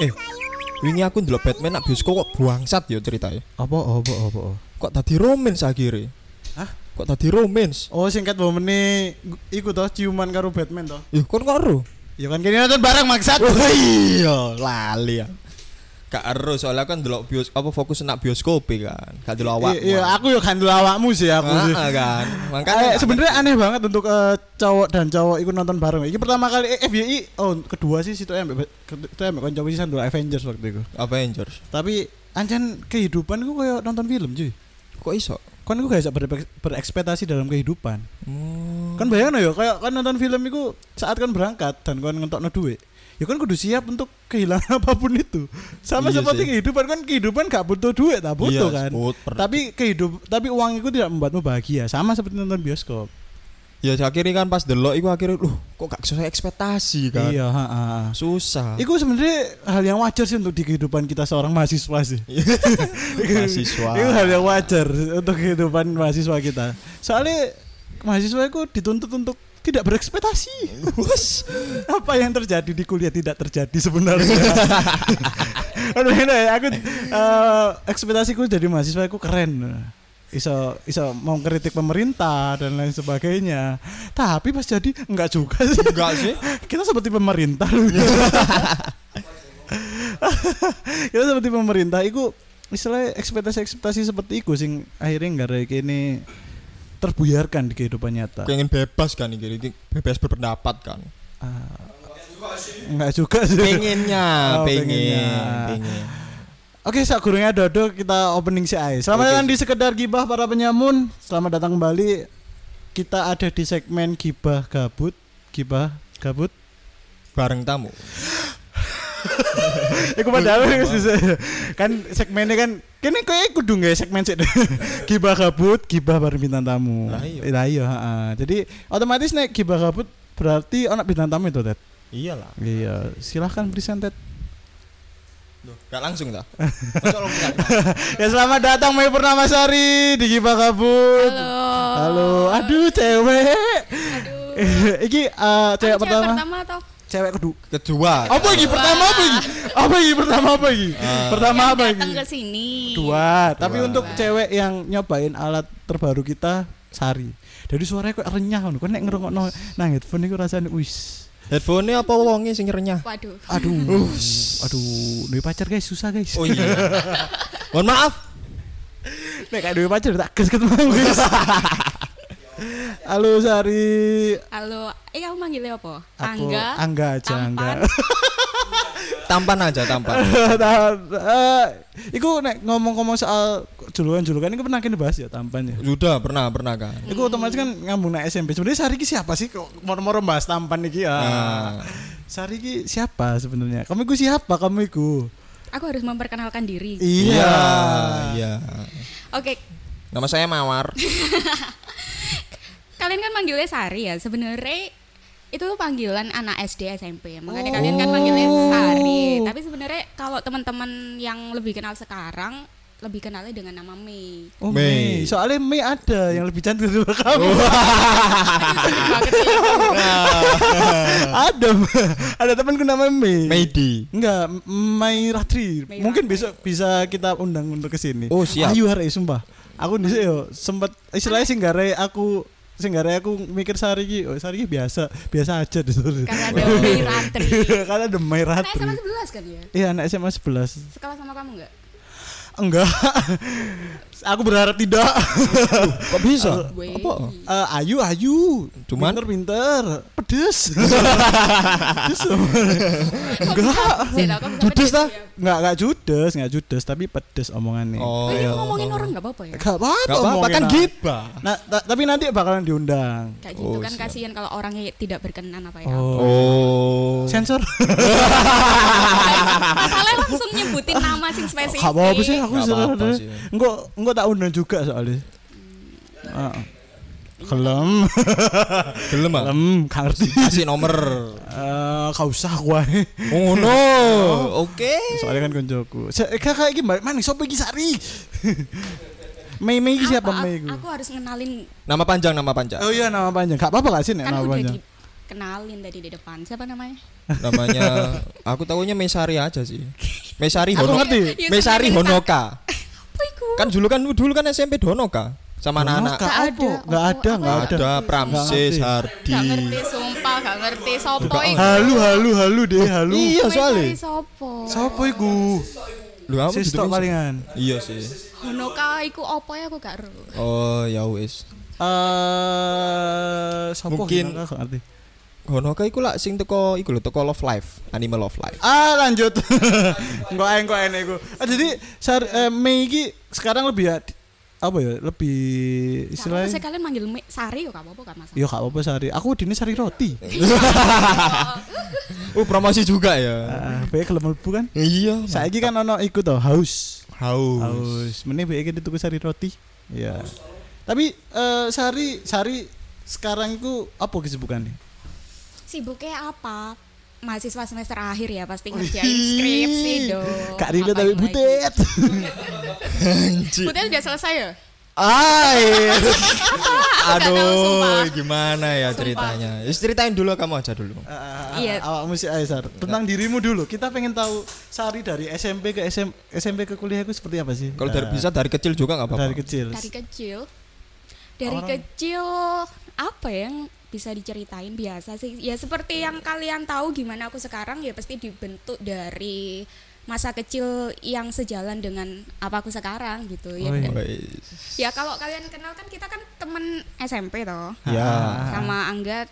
Eh, wingi aku ndelok Batman nak bioskop kok bangsat yo ceritanya. Apa apa apa? Kok tadi romance akhirnya? Hah? Kok tadi romance? Oh singkat momene iku toh ciuman karo Batman toh. Ih, kon karo. Ya kan kini nonton bareng maksat. Oh iya, lali ya. Gak ero soalnya kan delok bios apa fokus nak bioskop kan. Gak delok awak. Iya, aku yo kan dulu awakmu sih aku sih. Ah, kan. Eh, Makanya sebenarnya aneh banget untuk eh, cowok dan cowok ikut nonton bareng. Ini pertama kali eh, FYI, oh kedua sih situ ambek itu ambek kanca pisan dulu Avengers waktu itu. Avengers. Tapi ancen kehidupan gue kayak nonton film cuy. Kok iso? Kan gue gak bisa berek- berekspektasi dalam kehidupan. Hmm. Kan bayangin ya kayak kan nonton film itu saat kan berangkat dan kan ngentokno duit. Ya kan kudu siap untuk kehilangan apa pun itu. Sama Iya seperti sih. kehidupan kan kehidupan gak butuh duit, tak butuh Iya, kan. sebut, Tapi kehidup tapi uang itu tidak membuatmu bahagia. Sama seperti nonton bioskop. Ya akhirnya kan pas delok iku akhirnya loh kok gak sesuai ekspektasi kan. Iya, heeh. Susah. Itu sebenarnya hal yang wajar sih untuk di kehidupan kita seorang mahasiswa sih. Mahasiswa. itu hal yang wajar untuk kehidupan mahasiswa kita. Soalnya mahasiswa itu dituntut untuk tidak berekspektasi. Bos. Apa yang terjadi di kuliah tidak terjadi sebenarnya. Aduh, ya, aku eh, ekspektasiku jadi mahasiswa aku keren. Iso iso mau kritik pemerintah dan lain sebagainya. Tapi pas jadi enggak juga sih. Enggak sih. Kita seperti pemerintah Kita seperti pemerintah Iku istilahnya ekspektasi-ekspektasi seperti itu sing akhirnya nggak kayak ini terbuyarkan di kehidupan nyata. Pengen bebas kan iki bebas berpendapat kan. Ah, enggak juga sih. Pengennya, Oh, pengen, pengennya. pengen. Oke, saat gurungnya Dodo kita opening si Ais. Selamat Oke, datang di sekedar gibah para penyamun. Selamat datang kembali. Kita ada di segmen gibah gabut, gibah gabut. Bareng tamu. Iku padahal wis kan segmennya kan kene kayak kudu nggak segmen sih gibah gabut gibah bareng bintang tamu. Lah iya. lah iya heeh. jadi otomatis nek gibah gabut berarti anak bintang tamu itu Ted? Iyalah. iya. Silahkan present Loh, gak langsung dah. Ya selamat datang Mei Purnamasari di gibah gabut. Halo. halo. Aduh cewek. Aduh. iki eh, cewek pertama. pertama atau cewek kedua Kedua. apa iki pertama apa iki apa iki pertama apa iki Ah. pertama apa datang iki ke sini? Dua, tapi Dua. untuk cewek yang nyobain alat terbaru kita Sari. Jadi suaranya kok renyah. Kok nek ngrungokno nang headphone iku rasane wis. Headphone apa wonge sing renyah? Waduh. Aduh. Aduh, duwe pacar guys susah guys. Oh iya. Mohon maaf. Nek gak duwe pacar tak ketemu guys. Halo Sari. Halo. Eh kamu manggilnya apa? Aku Angga. Angga aja Angga. Tampan. Tampan aja, tampan. Eh, Iku nek ngomong-ngomong soal julukan-julukan ini pernah kini bahas ya tampan ya. Sudah pernah, pernah kan. Iku otomatis kan ngambung nak SMP. Sebenarnya Sari ki siapa sih kok moro-moro bahas tampan iki ya? Nah, Sari ki siapa sebenarnya? Kamu iku siapa kamu iku? Aku harus memperkenalkan diri. iya, iya. Oke, Nama saya Mawar. kalian kan manggilnya Sari ya. Sebenarnya itu tuh panggilan anak SD SMP. Makanya kalian kan manggilnya Sari. Tapi sebenarnya kalau teman-teman yang lebih kenal sekarang lebih kenalnya dengan nama Mei. Oh Mei. Mei. Soalnya Mei ada yang lebih cantik daripada kamu. Sih itu. ada. ada temanku namanya Mei. Meidi. Enggak, Mei Ratri. Mei Mungkin Ratri. besok bisa kita undang untuk ke sini. Oh, siap. Ayo hari sumpah. Aku di yo sempat istilahnya sing gare aku sing aku mikir Sari ki, oh Sari ki biasa, biasa aja di situ. Karena ada Mei Ratri. Karena ada Mei Anak. SMA 11 kan ya? Iya, anak SMA 11. Sekolah sama kamu enggak? Enggak. Aku berharap tidak. Kok bisa? Wih. Apa? Eh, ayu ayu Cuman? pinter pinter pedes pedes enggak Judes dia- enggak enggak judes enggak judes tapi pedes omongannya Oh, Oh, ini iya. ngomongin orang enggak apa-apa ya? enggak apa Gak apa-apa kan gibah. nah ta- tapi nanti bakalan diundang Kayak gitu Oh, kan siap. kasihan kalau orangnya tidak berkenan apa ya. Oh. sensor Masalahnya langsung nyebutin nama sing spesifik. enggak apa-apa sih aku Nggak apa-apa sudah sih. enggak enggak tak undang juga soalnya Heeh. Kelem, Gelem ah. kelem, gak ngerti. Kasih nomor. Eh, gak usah gue. Oh no. Oke. Soalnya kan koncoku. Se- Kakak iki mbak, mana sopo iki Sari? Mei Mei iki siapa Apa? Mei iku? Aku harus ngenalin Nama panjang, nama panjang. Oh iya nama panjang. Gak apa-apa gak sih nek kan nama udah panjang? di kenalin tadi di depan. Siapa namanya? Namanya aku tahunya Mesari aja sih. Mesari Aku Honoka. ngerti. Mesari Honoka. Apa? Kan dulu kan dulu kan SMP Donoka sama anak-anak. Honoka. Gak apa? ada. Nggak Apa- ada, apa nggak ya? ada. Ada Pramsis. Hardi. Gak ngerti, sumpah gak ngerti. Sopo iku? Halu halu halu deh halu. Iya soalnya. Sopo? Sopo iku? Lu aku Sis gitu tok Mes. palingan. Iya sih. Honoka iku apa ya aku gak ero. Oh ya wis. Eh, sopo Mungkin- ngerti. Honoka iku lah sing teko iku lho teko Love Life, Animal Love Life. Ah lanjut. Enggak ae enggak enek iku. Ah, jadi sar, eh, Mei iki sekarang lebih ya apa ya? Lebih Istilahnya istilahnya sekalian manggil Me- Sari yo gak apa-apa gak masalah. Yo gak apa-apa sari. Aku dini sari roti. Oh promosi juga ya. Bae gelem mlebu kan. Iya. Saiki kan ono iku to, haus. haus. Haus. Meneh bae iki dituku sari roti. Iya. Tapi eh, sari sari sekarang iku apa kesibukannya? Sibuknya apa? Mahasiswa semester akhir ya pasti ngerjain skripsi dong. Kak Rina tapi butet. Butet udah selesai ya? Ay. Aduh, gimana ya ceritanya? Ya, ceritain dulu kamu aja dulu. Iya. Awak mesti ayo Sar. Tentang dirimu dulu. Kita pengen tahu Sari dari SMP ke SM, SMP ke kuliah itu seperti apa sih? Kalau dari Ah, bisa dari kecil juga nggak apa-apa. dari kecil. Dari kecil. Dari Orang- kecil apa ya yang bisa diceritain biasa sih? Ya seperti yang kalian tahu gimana aku sekarang ya pasti dibentuk dari masa kecil yang sejalan dengan apa aku sekarang gitu ya. Oh, iya. Wes. Ya kalau kalian kenal kan kita kan temen SMP toh. Ya. Sama Angga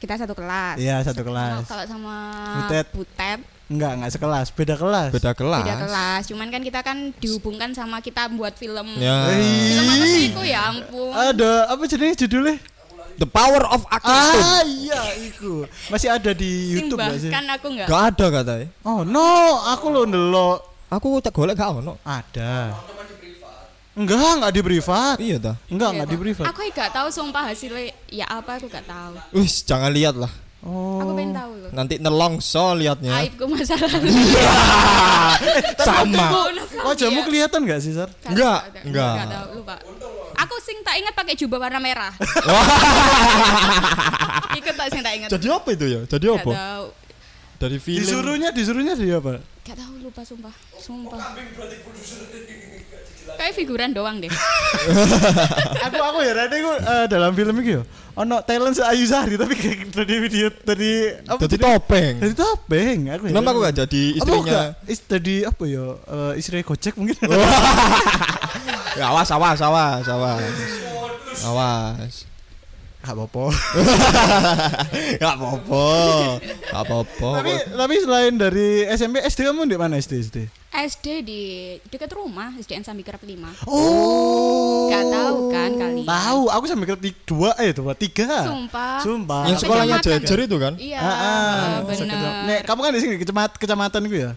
kita satu kelas. Iya, satu kelas. Kalau sama Butet. Butet Enggak, enggak sekelas, beda kelas. Beda kelas. beda kelas. Cuman kan kita kan dihubungkan sama kita buat film. Ya. Film apa sih Ih, itu ya ampun. Ada apa jenis judulnya? The Power of Acting. Ah, iya itu. Masih ada di YouTube Simbah gak sih? kan aku enggak. Gak ada katanya. Oh, no, aku lo ndelok. Aku tak golek gak ono. Ada. Enggak, enggak di privat. Iya dah. Enggak, Iya, enggak di Pak. privat. Aku enggak tahu sumpah hasilnya ya apa aku enggak tahu. Wis, jangan lihat lah. Oh. Aku pengen tahu loh. Nanti nelongso liatnya. Aibku masa lalu. Sama. Wajahmu kelihatan enggak sih, Sar? Enggak, enggak. Enggak tahu, lupa. Aku sing tak ingat pakai jubah warna merah. Ikut tak sing tak ingat. Jadi apa itu ya? Jadi Enggak apa? tahu. Dari film. Disuruhnya, disuruhnya dia apa? Enggak tahu lupa sumpah. Sumpah. Kayak figuran doang deh. aku aku ya tadi aku eh, dalam film itu ya ono talent Ayu Sari tapi kayak dari video dari apa jadi- topeng. dari topeng aku ya. Kenapa aku gak jadi istrinya? Is, jadi apa ya eh, istri Gojek mungkin Ya, awas, awas, awas, awas. Awas. Gak apa-apa Gak apa-apa. Gak apa-apa. tapi tapi selain dari SMP SD kamu di mana SD SD SD di dekat rumah, SDN Sambi Kerap 5. oh Gak tahu kan kalian? tahu aku sampai kira tiga dua eh dua tiga Sumpah. sumpah Yang sekolahnya Kecamatan. jejer itu kan? Iya, Ah, ah, bener. Nek, kamu kan di sini kecamat kecamatan gue ya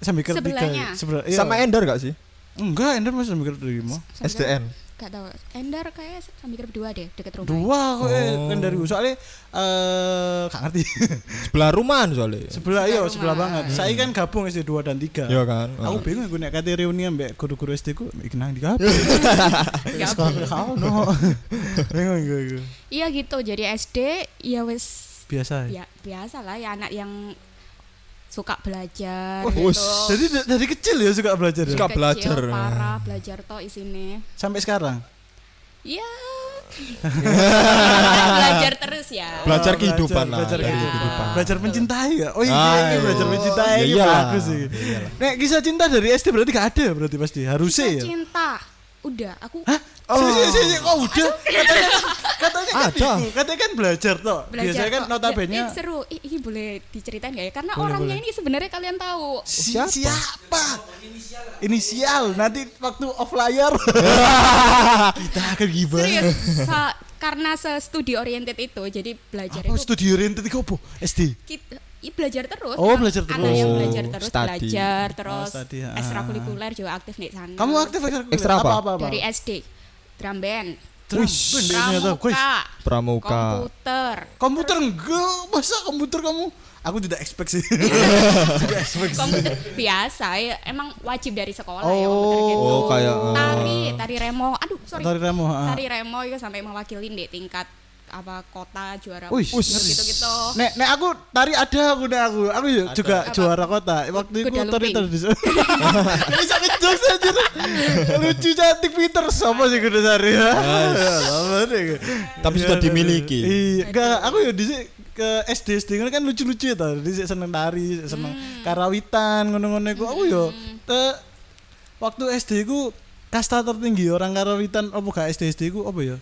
sampai kira tiga Sebelahnya. sebelah iya. Sama Ender gak sih? enggak Ender masih lima Sambi Kerap- SDN. Gak tahu. Endar kayak Sambi Kerap 2 deh, dekat rumah. dua aku eh Oh. kan dari gue soalnya eh gak ngerti Sebelah rumahan soalnya. sebelah iya Sebelah sebelah rumah. banget saya kan gabung SD 2 dan 3 Iya kan? aku bingung gue nek kate reuni ambek guru-guru SD ku nang di gabung Gabung. sekolah kau no bingung gue Iya gitu. Jadi SD ya wes biasa ya ya biasa lah ya anak yang suka belajar Oh, gitu. jadi da- dari kecil ya suka belajar ya? Suka Kecil, belajar. parah belajar toh isine. sampai sekarang Ya. belajar terus ya. Belajar Oh, kehidupan lah. belajar dari kehidupan. kehidupan. belajar mencintai ya oh iya Ah, ini iya. belajar mencintai Ya ini iyalah. bagus sih nek kisah cinta dari SD berarti gak ada berarti pasti harusnya Kisah ya cinta. Udah, aku Hah? Oh. Si, si, si, kok udah? Katanya, katanya kan Ada. itu, katanya kan belajar toh. belajar Biasanya kan notabene Ya, seru. Ih, ini boleh diceritain gak ya? Karena Boleh, orangnya boleh. ini sebenarnya kalian tahu. Si- Siapa? siapa? Inisial. Nanti waktu off layar kita akan gibah. Serius, sa- karena se-studi oriented itu, jadi belajar Apa itu studi oriented itu apa? SD. kita i, belajar terus. Oh, Yang belajar Anak terus. yang Oh, belajar terus, study. belajar terus. Oh, study, ah. ekstrakurikuler juga aktif di sana. Kamu aktif ekstrakurikuler? Ekstra apa? apa, apa? Dari SD, drum band, Drum. Guys, pramuka, Pramuka. komputer. komputer enggak, masa komputer kamu? Aku tidak expect sih. tidak expect sih. komputer biasa ya emang wajib dari sekolah ya komputer Oh. gitu. Oh, kayak, uh, tari tari remo aduh sorry Tari remo, ah. tari remo itu sampai mewakili di tingkat apa kota juara gitu-gitu. Nek nek aku tari ada aku nek aku. Aku ya juga Apa? juara kota. Waktu itu tari tari. Bisa ngejokes aja. Lucu cantik Peter sama sih kuda sari ya. Ya, sama deh. Tapi sudah dimiliki. Iya, enggak aku ya di ke SD SD kan lucu-lucu ya tau. Di seneng tari, seneng karawitan ngono-ngono iku. Aku yo te waktu SD ku kasta tertinggi orang karawitan apa gak SD SD ku apa ya?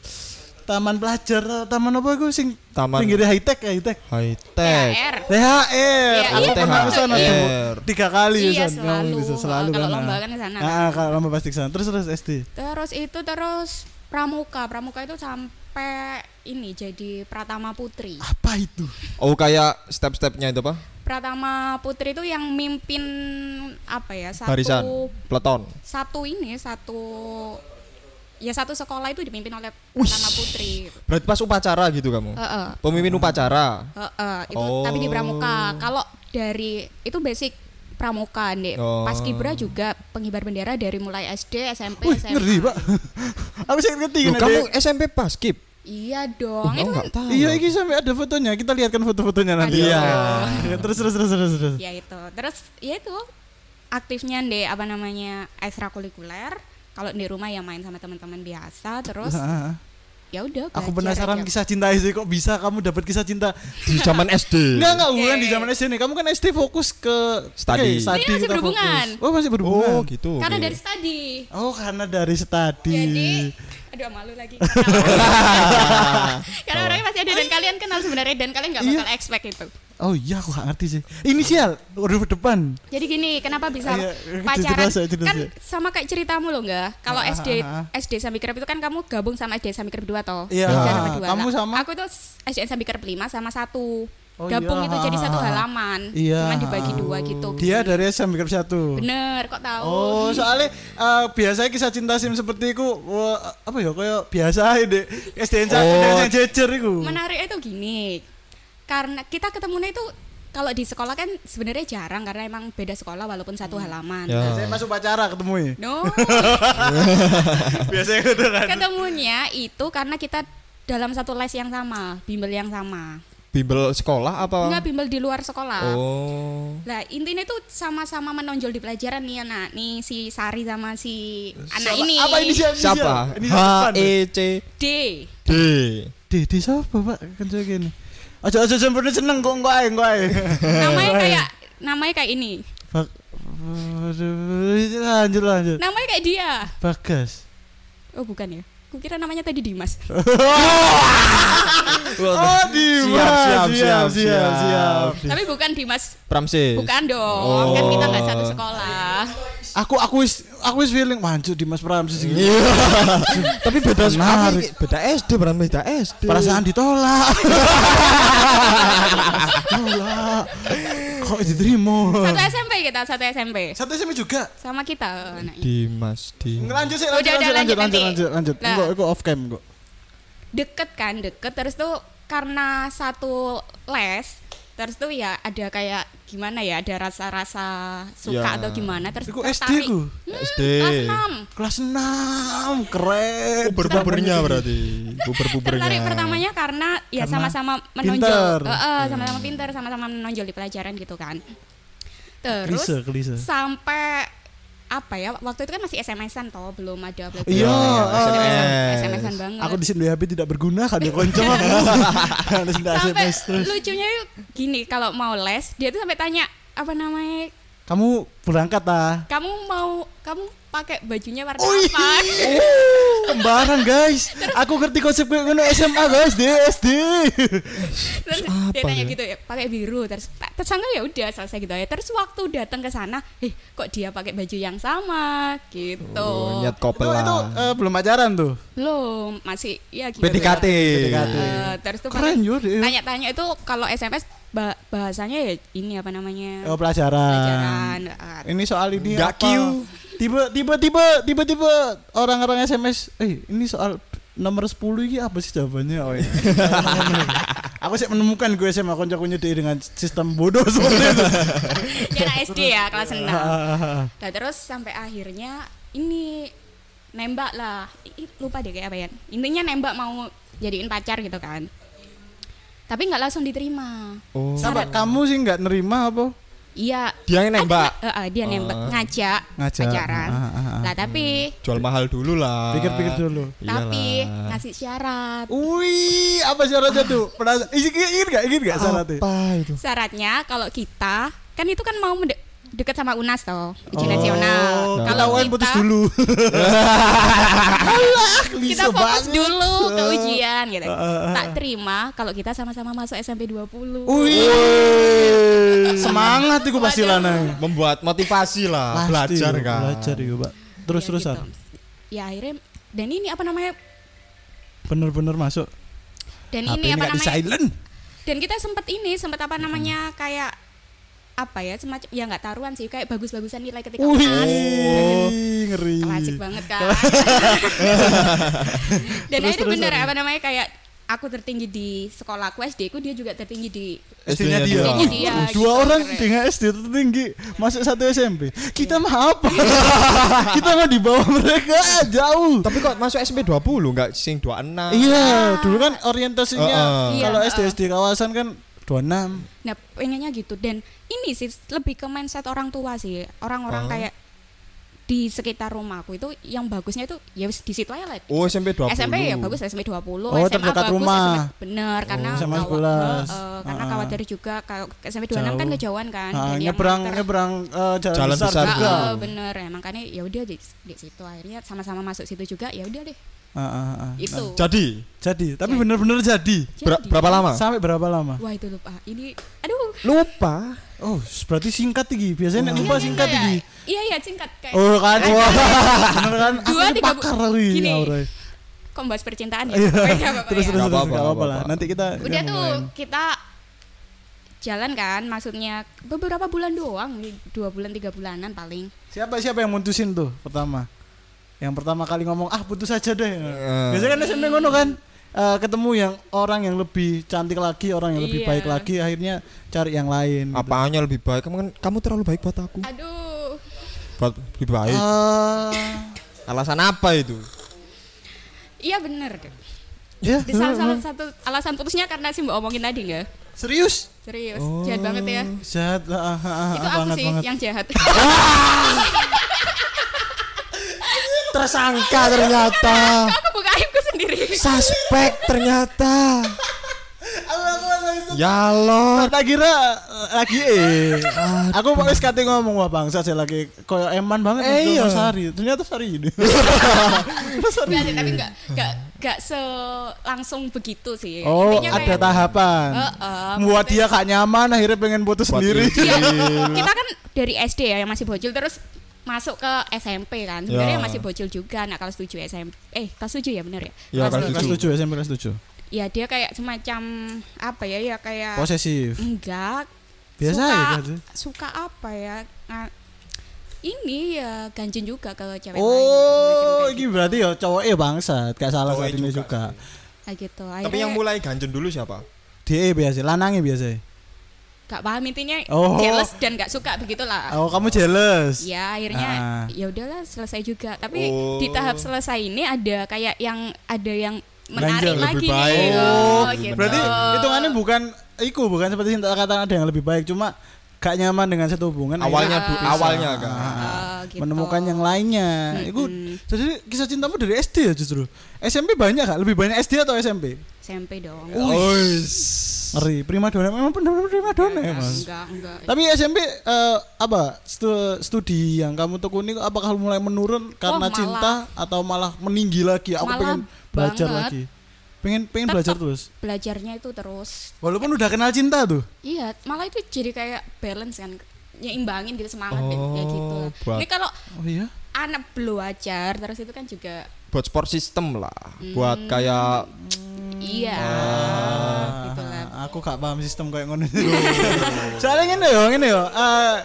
Taman pelajar, taman apa iku sing Taman- pinggirnya high tech high tech. High tech. THR. THR. Iya, aku iya, pernah ke sana THR. tuh, tiga kali Iya, ya selalu. Ngomong bisa selalu Kalau kan. lomba ah. kan ke sana, Ah, kan. kalau lomba pasti ke sana. Terus terus SD. Terus itu terus pramuka. Pramuka itu sampai ini jadi Pratama Putri. Apa itu? Oh kayak step-stepnya itu apa? Pratama Putri itu yang mimpin apa ya? Satu Barisan, peleton. satu ini satu ya satu sekolah itu dipimpin oleh Pratama Putri. Berarti pas upacara gitu kamu. Heeh. Pemimpin upacara. Heeh, itu Oh. tapi di pramuka. Kalau dari itu basic pramuka nih. Oh. Pas kibra juga pengibar bendera dari mulai SD, SMP, Wih, SMA. ngeri, Pak. aku sih ngerti Loh, gini, kamu. SMP pas skip? Iya dong. Oh, itu kan enggak tahu. Iya, ini sampai ada fotonya. Kita lihatkan foto-fotonya nanti. Aduh. ya. Iya. Terus terus terus terus terus. ya itu. Terus ya itu aktifnya deh apa namanya ekstrakurikuler. Kalau di rumah ya main sama teman-teman biasa. Terus ya udah. Aku belajar penasaran aja. kisah cinta sih kok bisa kamu dapat kisah cinta. Di zaman SD. Enggak enggak bukan Oke. di zaman SD nih. Kamu kan SD fokus ke Study. Oke, study Ini masih berhubungan. fokus. Oh, masih berhubungan. Oh gitu. Karena oke. dari study. Oh, karena dari study. Jadi aduh malu lagi. Karena orangnya pasti ada dan kalian kenal sebenarnya dan kalian nggak bakal Iya. expect itu. Oh iya, aku gak ngerti sih. Inisial huruf depan. Jadi gini, kenapa bisa Iya, pacaran? kan sama kayak ceritamu loh enggak? Kalau Ah, SD ah, ah. SD itu kan kamu gabung sama SD Sambi Kerep 2 toh? Iya. Kamu sama? Aku itu SD Sambi Kerep 5 sama satu. Oh, gabung iya. itu jadi satu halaman. Iya. Cuma dibagi dua gitu. Dia dari SMP Kerap satu. Bener, kok tahu? Oh, soalnya eh, biasanya kisah cinta sim seperti itu wah, apa ya kayak biasa deh. SDN Oh. oh. yang jejer itu. Menarik itu gini. Karena kita ketemunya itu kalau di sekolah kan sebenarnya jarang karena emang beda sekolah walaupun satu halaman. Ya. Saya masuk pacara ketemu ya. No, Biasanya gitu kan. ketemunya itu karena kita dalam satu les yang sama, bimbel yang sama. Bimbel sekolah apa? Enggak bimbel di luar sekolah. Oh. Lah intinya itu sama-sama menonjol di pelajaran nih anak nih si Sari sama si anak Siapa- ini. Apa inisial? Siapa? Inisial H E C D. D. Dede siapa, Pak? Kan saya gini. Aja aja sempurna seneng kok engko ae, engko ae. Namanya kayak namanya kayak ini. Bak lanjut lanjut. Namanya kayak dia. Bagas. Oh bukan ya. Kukira namanya tadi Dimas. Oh, Dimas. Siap, siap, siap, siap, siap, siap. Tapi bukan Dimas. Pramsis. Bukan dong. Oh. Kan kita nggak satu sekolah. Aku aku wis aku wis feeling mancu Dimas Pramsis gitu. Iya. Tapi beda Menarik. apa, beda SD berarti beda SD. Perasaan ditolak. Tolak. Kok diterima? Satu SMP kita, satu SMP. Satu SMP juga. Sama kita anaknya. Dimas di. Lanjut sih, lanjut, lanjut, lanjut, lanjut lanjut, lanjut. Enggak, aku off cam kok. Deket kan, deket. Terus tuh karena satu les, terus tuh ya ada kayak gimana ya, ada rasa-rasa suka Ya. atau gimana. Terus Iku SD tertarik. ku. Hmm, SD. Kelas 6. Kelas 6, keren. Buber-bubernya berarti. Buber-bubernya. Tertarik pertamanya karena ya sama-sama pinter. menonjol. Heeh, sama-sama pinter, sama-sama menonjol di pelajaran gitu kan. Terus Klise, klise. sampai apa ya waktu itu kan masih SMS-an toh belum ada BlackBerry. Iya, SMS-an, SMS. SMS-an banget Aku di sini HP tidak berguna kan ya konco. Harus SMS terus. lucunya yuk gini kalau mau les dia tuh sampai tanya apa namanya Kamu berangkat ah. kamu mau kamu pakai bajunya warna Wih. apa Kembaran guys. Aku ngerti konsep kayak ngono SMA guys, di SD. terus dia Apa tanya ya? gitu ya pakai biru terus tak- tersangka ya udah selesai gitu ya terus waktu datang ke sana eh kok dia pakai baju yang sama gitu Oh, niat itu kopel itu eh, belum pacaran tuh. belum masih ya gitu PDKT. PDKT. Eh, terus tuh Keren tanya-tanya itu kalau SMS ba- bahasanya ya ini apa namanya Oh, pelajaran. pelajaran Ah, Ini soal ini Nggak apa? Q. Tiba tiba tiba tiba tiba orang-orang SMS, eh ini soal nomor 10 ini apa sih jawabannya? Oh, iya. Aku sih menemukan gue SMA konco-konco dia dengan sistem bodoh seperti itu. anak SD ya kelas 6 Ah, Nah terus sampai akhirnya ini nembak lah lupa deh kayak apa ya intinya nembak mau jadiin pacar gitu kan tapi nggak langsung diterima Oh. Sampai kamu sih nggak nerima apa? Iya Dia yang nembak. Eh, eh, dia nembak Oh. ngajak, Ngajak. pacaran Ah, ah, ah. lah tapi Jual mahal dulu lah. Pikir-pikir dulu. tapi Iyalah. ngasih syarat Wih, apa syaratnya tuh? Pernah ingin ingin nggak ingin nggak syaratnya? Apa itu? syaratnya kalau kita kan itu kan mau deket sama UNAS toh uji Oh, nasional kalau ketahuan kita putus dulu. kita Klise fokus banget. dulu ke ujian gitu eh. tak terima kalau kita sama-sama masuk SMP 20 Wih, semangat itu pasti lanang. Membuat motivasi lah, Pasti, belajar kan. Belajar ya, Pak. Terus Ya terusan. gitu. ya akhirnya dan ini apa namanya Bener-bener masuk. dan HP ini apa namanya silent. dan kita sempat ini sempat apa namanya kayak apa ya semacam ya nggak taruhan sih kayak bagus-bagusan nilai ketika Wih, UNAS ngeri. klasik banget kan dan Terus, akhirnya terus, bener terus. apa namanya kayak aku tertinggi di sekolah aku SD ku dia juga tertinggi di SD-nya dia. SD-nya dia, Wih, gitu, Dua orang keren. dengan SD tertinggi masuk satu SMP. Kita mah apa? Kita mah di bawah mereka jauh. Tapi kok masuk SMP 20 enggak sing 26? Iya, dulu kan orientasinya Heeh. kalau Iya, SD SD kawasan kan 26. Nah, pengennya gitu dan ini sih lebih ke mindset orang tua sih. Orang-orang Oh. kayak di sekitar rumahku itu yang bagusnya itu ya wis di situ aja lah. Oh, SMP 20. SMP ya bagus SMP 20, Oh, SMA terdekat bagus rumah. SMP bener karena SMA kawa- 11. Heeh, karena Ah. khawatir juga kalau SMP 26 kan Jauh. kejauhan kan. Ah, dan yang nyebrang mater- nyebrang eh, jalan, Jalan besar, besar juga. juga. Ah, bener ya makanya ya udah di, di situ akhirnya sama-sama masuk situ juga ya udah deh Ah, ah, ah. itu Jadi, Jadi, tapi Jadi. bener-bener jadi. ber- Jadi. berapa lama? Sampai berapa lama? wah itu lupa ini aduh Lupa. Oh, berarti singkat iki. Biasanya nek lupa Iya, singkat iya, iki. iya iya singkat kayak Oh kan, wah, bener kan? Aku Dua, ini tiga pakar kali gini. Aura. kok bahas percintaan ya Iya. Terus terus terus apa-apa, nggak apa-apa nggak lah. Nanti kita udah tuh kita jalan kan maksudnya beberapa bulan doang dua bulan tiga bulanan paling Siapa siapa yang mutusin tuh pertama? Yang pertama kali ngomong ah putus aja deh. Eh. Biasanya kan SMP ngono kan. eh, ketemu yang orang yang lebih cantik lagi, orang yang lebih Iya. baik lagi, akhirnya cari yang lain. gitu. Apanya lebih baik? Kamu kan kamu terlalu baik buat aku. aduh Buat lebih baik. Eh, Alasan apa itu? iya bener deh ya, Di salah, salah satu alasan putusnya karena sih mbak omongin tadi nggak serius? serius jahat banget ya Jahat, ah, ah, ah, itu aku banget sih banget. yang jahat Tersangka ternyata. aku buka aibku sendiri Suspek ternyata. Ya Allah. Tak kira eh, lagi eh. Aku mau wis kate ngomong wah bangsa saya lagi koyo eman banget Eh, itu iya. Sari. Ternyata Sari ini. Sari. Nggak sih, tapi nggak nggak nggak se langsung begitu sih Oh, Intinya ada kayak- tahapan. Heeh, Buat dia gak nyaman akhirnya pengen putus sendiri. Iya, kita kan dari SD ya yang masih bocil terus masuk ke SMP kan sebenarnya Ya. masih bocil juga nah kalau setuju SMP eh kelas 7 ya bener ya Ya, kelas Kelas tujuh. 7 SMP kelas 7. ya dia kayak semacam apa ya ya kayak Posesif. enggak Biasa suka, ya kan? suka apa ya Nah, ini ya ganjen juga ke cewek Oh, lain ini kayak berarti ya cowoknya bangsat, gak salah Cowoknya saat ini juga juga. gitu. Kayak gitu Tapi Akhirnya yang mulai ganjen dulu siapa? Dia biasa, lanangnya biasa. Gak paham intinya Oh. jealous dan gak suka begitulah Oh, kamu jealous. ya akhirnya Ah. ya udahlah selesai juga tapi Oh. di tahap selesai ini ada kayak yang ada yang menarik lebih lagi baik. gitu, Oh, gitu. berarti hitungannya bukan iku bukan seperti yang tak katakan ada yang lebih baik cuma gak nyaman dengan satu hubungan Awalnya akhirnya du- bisa. awalnya kan. Ah, gitu. menemukan yang lainnya itu Mm-mm. jadi kisah cintamu dari SD ya justru SMP banyak gak lebih banyak SD atau SMP SMP dong ngeri. Prima donna memang benar-benar prima donna ya mas. enggak enggak. Tapi SMP eh, apa stu- studi yang kamu tekuni apakah mulai menurun karena malah. cinta atau malah meninggi lagi? Aku Malah pengen belajar banget. lagi. Pengen pengen Tetep. belajar terus? belajarnya itu terus. Walaupun udah kenal cinta tuh? Iya malah itu jadi kayak balance kan. Nyimbangin gitu semangat Oh, kayak gitu ini kalau oh iya? anak belajar terus itu kan juga Buat sport system lah. Buat kayak iya. Gitu lah. Aku gak paham sistem kayak ngono. Soalnya ngene yo ngene yo. Eh,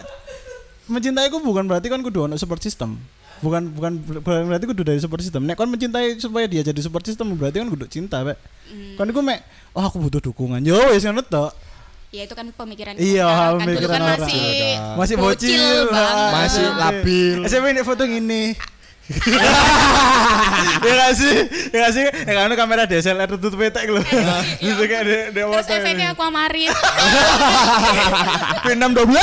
mencintaiku bukan berarti kan kudu ono support system. Bukan bukan berarti kudu dari support system. Nek kon mencintai supaya dia jadi support system berarti kan kudu cinta pak. Hmm. kan iku mek oh aku butuh dukungan. Yo wis ngono tok. Ya itu kan pemikiran Iya, kan. dulu pemikiran kan orang. masih Iya, masih bocil, banget. ah, Masih labil. SMP ini foto gini ya gak sih? Ya gak sih? Ya kan kamera DSLR tutup petek lho bisa kayak di di Terus efeknya aquamarine. P612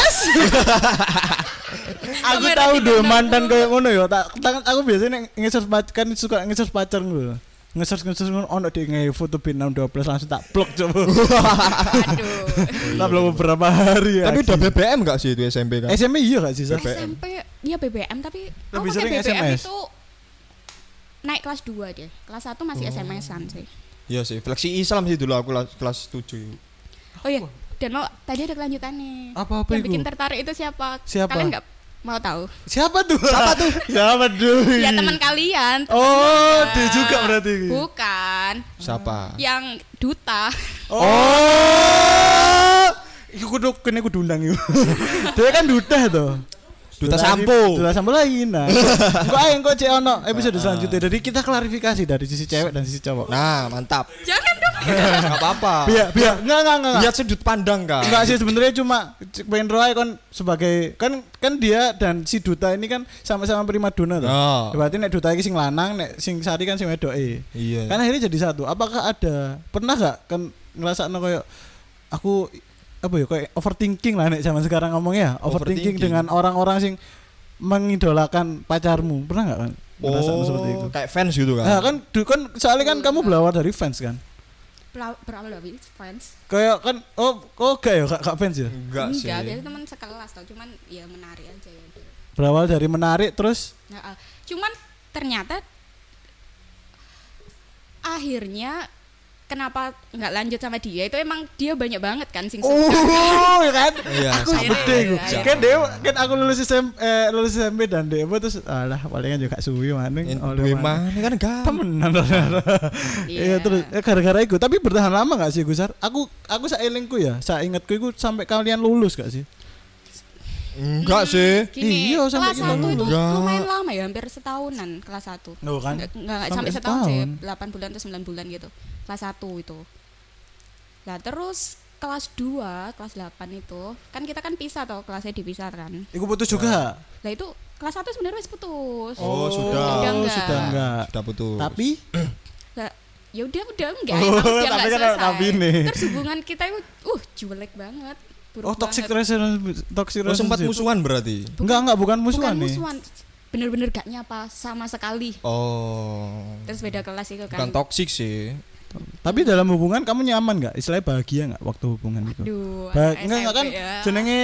aku Kamera tahu deh 360. mantan kayak ngono ya. Tak aku biasanya nge-search pac- kan suka nge-search pacar ngono nge-search nge-search ngono ono di nge foto P612 langsung tak blok coba Aduh. tak blok beberapa hari ya. Tapi udah BBM gak sih itu SMP kan? SMP iya gak sih. SMP ya BBM tapi aku Lebih pakai sering BBM SMS. itu naik kelas 2 deh. Kelas 1 masih Oh. SMS-an sih. Iya sih, fleksi Islam sih dulu aku kelas, kelas 7 Oh iya, dan mau tadi ada kelanjutannya. Apa-apa Yang itu? bikin tertarik itu siapa? Siapa? Kalian nggak mau tahu? siapa tuh siapa tuh siapa tuh Ya teman kalian. teman oh juga. dia juga berarti Bukan. Siapa? Yang duta. oh Iku kudu kene kudu undang. Dia kan duta tuh. Duta sampo. Duta sampo lagi nah. Engko ae engko cek ono episode selanjutnya. Jadi kita klarifikasi dari sisi cewek dan sisi cowok. Nah, mantap. Jangan dong. Gak apa-apa. Biar biar enggak enggak enggak. Lihat sudut pandang kan. Enggak sih sebenarnya cuma pengen roy kan sebagai kan kan dia dan si duta ini kan sama-sama primadona tuh. Oh. Berarti nek duta iki sing lanang, nek sing sari kan sing wedoke. Iya. Kan akhirnya jadi satu. Apakah ada pernah gak kan ngerasakno kayak aku apa ya kayak overthinking lah nek zaman sekarang ngomongnya overthinking, Overthinking. dengan orang-orang sing mengidolakan pacarmu pernah nggak kan ngerasakno seperti itu Oh, kayak fans gitu kan. nah kan du- kan soalnya kan kamu berawal dari fans kan Berawal dari fans. kayak kan oh oh gak ya gak, gak fans ya Enggak sih. Enggak, biasa teman sekelas tau. Cuman ya menarik aja ya. berawal dari menarik terus Nah, ah, cuman ternyata akhirnya kenapa nggak lanjut sama dia itu emang dia banyak banget kan sing suka. oh ya kan Iya, aku gede aku Iya, iya. kan dia kan aku lulus SMP eh, lulus SMP dan dia terus alah palingan juga suwi maning oleh maning. mana kan gampang. temenan Iya Iya. terus eh, gara-gara itu tapi bertahan lama gak sih Gusar? Aku aku saelingku ya, saya ingatku itu sampai kalian lulus gak sih? Enggak sih. Gini, Iya, sampai kelas kita 1 itu lulus. Enggak. lumayan lama ya, hampir setahunan kelas 1. Oh kan? Enggak, enggak, Sampai sampai setahun sih, setahun. 8 bulan atau 9 bulan gitu. Kelas 1 itu. Nah, terus kelas 2, kelas 8 itu, kan kita kan pisah toh, kelasnya dipisah kan. Iku putus juga. Lah itu kelas 1 sebenarnya wis putus. Oh, sudah. Udah enggak. sudah enggak. Sudah putus. Tapi Lah, ya udah udah enggak, Oh, udah tapi enggak kan selesai. tapi nih. Terus hubungan kita itu uh jelek banget. buruk oh toxic relationship, toxic Oh, sempat musuhan berarti. Enggak enggak bukan Bukan musuhan nih. musuhan, bener-bener gak nyapa sama sekali. Oh. Terus beda kelas itu Bukan kan. toksik sih. Tapi dalam hubungan kamu nyaman nggak? Istilahnya bahagia nggak waktu hubungan itu? Aduh, Ba- anak enggak enggak kan SMP ya. jenenge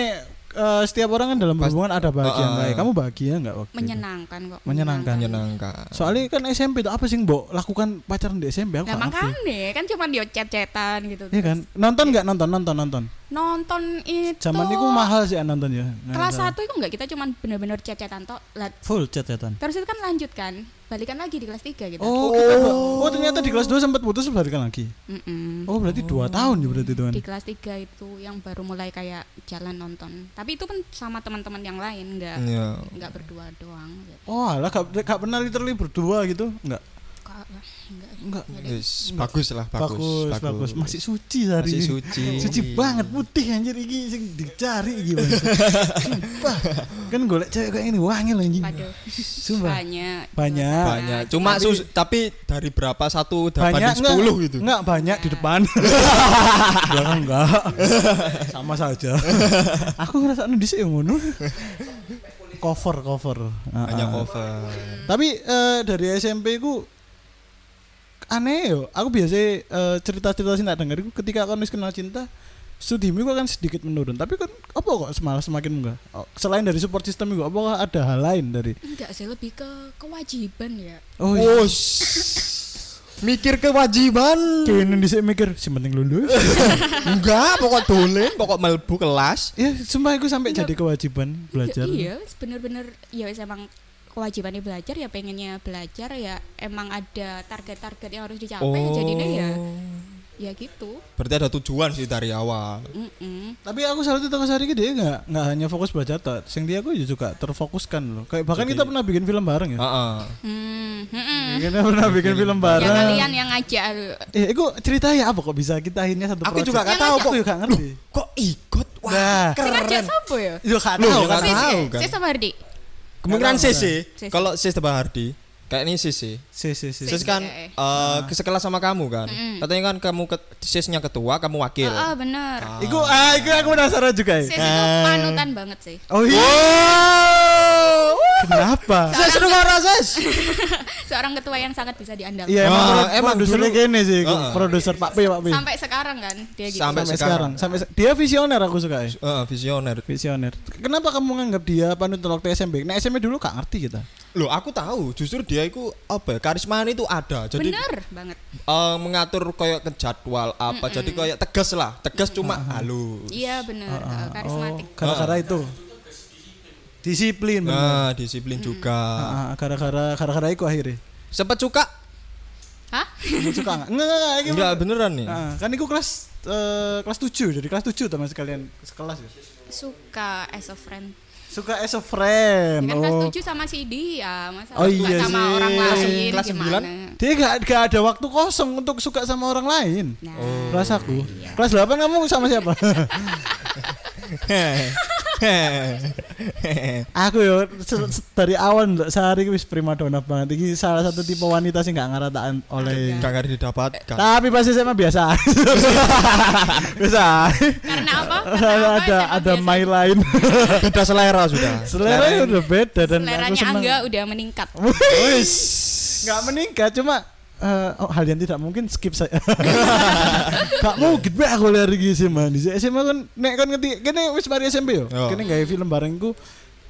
eh, setiap orang kan dalam Pas- hubungan ada bahagia Uh-uh. nggak ya? Kamu bahagia nggak waktu itu? menyenangkan kok. Menyenangkan. Menyenangkan. Soalnya kan SMP itu apa sih mbok lakukan pacaran di SMP aku Nah makanya kan cuma dia chat-chatan gitu. Iya kan? Nonton nggak nonton nonton nonton. Nonton itu. Zaman itu mahal sih nonton ya. Nah, Kelas nah. satu itu enggak kita cuma bener-bener chat-chatan tok. Lah, full chat chatan. Terus itu kan lanjut kan, balikan lagi di kelas 3 gitu. Oh, kita ba- oh ternyata di kelas 2 sempat putus balikan lagi. Mm-mm. Oh, berarti dua tahun ya berarti itu kan. Di kelas 3 itu yang baru mulai kayak jalan nonton. Tapi itu pun sama teman-teman yang lain, enggak Iya. enggak berdua doang gitu. Oh, alah gak, gak pernah literally berdua gitu? Enggak. Enggak. Enggak. Yes, bagus lah, bagus. Bagus, bagus. Masih suci hari Masih ini. suci. Suci banget putih anjir iki sing dicari iki. Sumpah. Kan golek cewek kayak ini wangil anjing. Waduh. Sumpah. Banyak. Banyak. Banyak. Cuma Tapi- sus tapi dari berapa satu banyak banding enggak, sepuluh gitu. enggak banyak di depan belakang enggak sama saja aku ngerasa di sini ngono cover cover Banyak ah. cover. tapi eh, dari SMP ku aneh yo aku biasa eh, cerita-cerita sih tak denger iku ketika aku kenal cinta studimu kok kan sedikit menurun tapi kan apa kok malah semakin enggak Oh, selain dari support system itu apakah ada hal lain dari Enggak sih lebih ke kewajiban ya. oh iya Wos. Mikir kewajiban. kayaknya di mikir si penting lulus Enggak, pokok dolen, pokok melbu kelas. Ya, sumpah aku sampai Enggak. jadi kewajiban belajar. Iya, bener-bener ya emang kewajibannya belajar ya pengennya belajar ya emang ada target-target yang harus dicapai ya jadinya ya ya gitu. Berarti ada tujuan sih dari awal. Mm-mm. Tapi aku salut itu hari dia nggak nggak hanya fokus belajar tok. Sing dia aku juga terfokuskan loh. Kayak bahkan Jadi- kita pernah bikin film bareng ya. Heeh. Hmm, mm-mm. Kita pernah bikin film Ya bareng. kalian yang ngajak Eh, itu cerita ya apa kok bisa kita akhirnya satu Aku project? juga nggak tahu Aku kok. juga ngerti. Kok ikut? Wah, Nah, Sing ngajak keren. siapa ya? itu nggak Loh, tahu nggak kan. Tahu kan. Si sama Hardi. Kemungkinan. Sis. Kalau sis Tebang Hardi, kayak ini. Si si si. Sis kan eh, eh. eh, sekelas sama kamu kan. Katanya kan kamu ke, sisnya ketua, kamu wakil. Oh, bener. Iku ah iku aku penasaran juga Sis ya. itu panutan banget sih. Oh iya. Kenapa? Saya seru sis. Seorang ketua yang sangat bisa diandalkan. Iya emang, pro- emang produsernya dulu- gini sih, Heeh. produser Pak P Pak P. Sampai sekarang kan dia gitu. Sampai Sampai sekarang. Sampai se- dia visioner aku suka ya. Heeh, visioner. Visioner. Kenapa kamu nganggap dia panutan waktu SMP? Nah SMP dulu gak ngerti kita. Loh, aku tahu, justru dia itu apa ya? Karisma itu ada. Jadi Bener banget. eh, mengatur kayak ke jadwal apa. Jadi kayak tegas lah. Tegas cuma halus. Iya bener. eh, karismatik. Oh, gara-gara itu. Disiplin bener. Nah, disiplin juga. Ah, gara-gara gara-gara itu akhirnya. Sempat suka? Hah? Suka enggak? Enggak, enggak, enggak. Enggak beneran nih. Ah, kan itu kelas eh, kelas 7, jadi kelas 7 teman sekalian sekelas ya. Suka as a friend. Suka as a friend. Kan kelas Oh. 7 sama si dia, masa Oh, iya sama sih. orang lain Kelas sembilan? gimana? Dia gak, gak ada waktu kosong untuk suka sama orang lain. Nah, Kelas aku. Kelas 8 kamu sama siapa? aku yo dari awal ndak sehari wis primadona banget. Ini salah satu tipe wanita sih nggak ngerataan oleh. Gak ngerti didapatkan. Tapi pasti saya mah biasa. biasa. Karena apa? Karena ada ada, ada my line. Beda selera sudah. Selera udah beda dan Seleranya. Angga udah meningkat. Wis. Nggak meningkat cuma eh, oh, hal yang tidak mungkin skip saya. Gak mungkin be aku lari di SMA. Di SMA kan nek kan ngerti kene wis mari SMP yo. Oh. Kene gawe film barengku.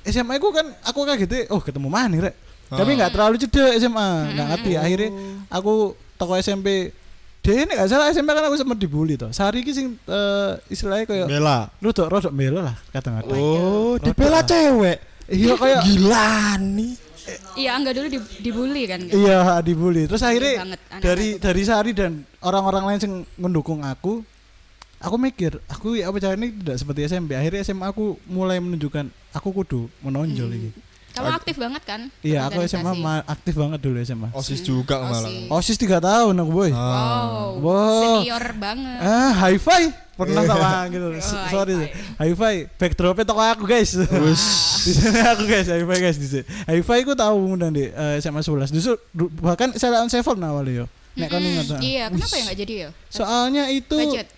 SMA ku kan aku kaget oh ketemu mana rek. Tapi nggak terlalu cedek SMA, nggak ngerti. Akhirnya aku toko SMP dia ini gak salah SMP kan aku sempat dibully toh. Sehari ini sing eh, istilahnya kayak Bela. lu tuh rodok melo lah kata-kata. Oh, dibela cewek. Iya kayak Gila nih. Iya, Angga dulu di- dibully kan. Iya dibully. Terus akhirnya banget, anak-anak dari dari Sari dan orang-orang lain yang mendukung aku, aku mikir aku ya apa caranya tidak seperti SMP. Akhirnya SMA aku mulai menunjukkan aku kudu menonjol Hmm. ini. Kamu aktif banget kan? Iya aku SMA ma- aktif banget dulu SMA. Osis juga malah. Osis. Osis tiga tahun aku boy. Ah. Wow, Wow. senior banget. Ah, high five pernah sama gitu. Oh, high Sorry, five. high five. Backdropnya toko aku guys. di sini aku guys, high five guys di sini. High five aku tahu mudah di eh, SMA 11. Justru bahkan saya on seven awalnya yo. Nek kan Mm-mm. ingat. ah. Iya, kenapa ya nggak jadi ya? Soalnya itu Budget.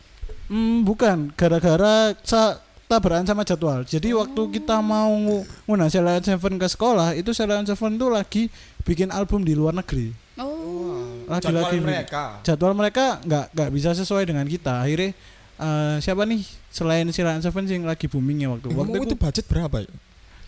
Hmm, bukan gara-gara sa tabrakan sama jadwal. Jadi waktu kita mau ngu- ngundang Selain Seven ke sekolah, itu Selain Seven tuh lagi bikin album di luar negeri. Oh, Lagi-lagi Jadwal mereka. Jadwal mereka nggak nggak bisa sesuai dengan kita. Akhirnya eh, siapa nih selain Selain Seven yang lagi boomingnya waktu Waktu waktu itu itu budget berapa ya?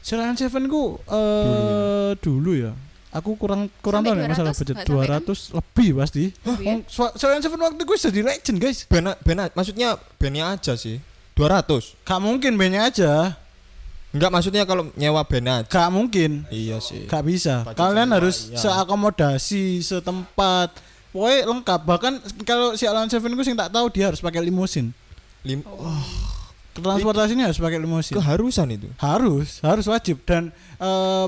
Selain Seven ku eh dulu ya. Aku kurang kurang tahu masalah 200, budget nggak sampai kan? 200 lebih pasti. Ya? Selain Seven waktu itu jadi legend guys. Bena, bena, maksudnya bandnya aja sih. 200. Gak mungkin bandnya aja. Enggak maksudnya kalau nyewa band aja. Gak mungkin. Iya sih. Gak bisa. Kalian harus iya. seakomodasi, setempat. Pokoknya lengkap. Bahkan kalau si Alan Seven gue sing tak tahu dia harus pakai limusin. Lim Wah, Transportasinya harus pakai limusin. keharusan itu. Harus, harus wajib. Dan eh,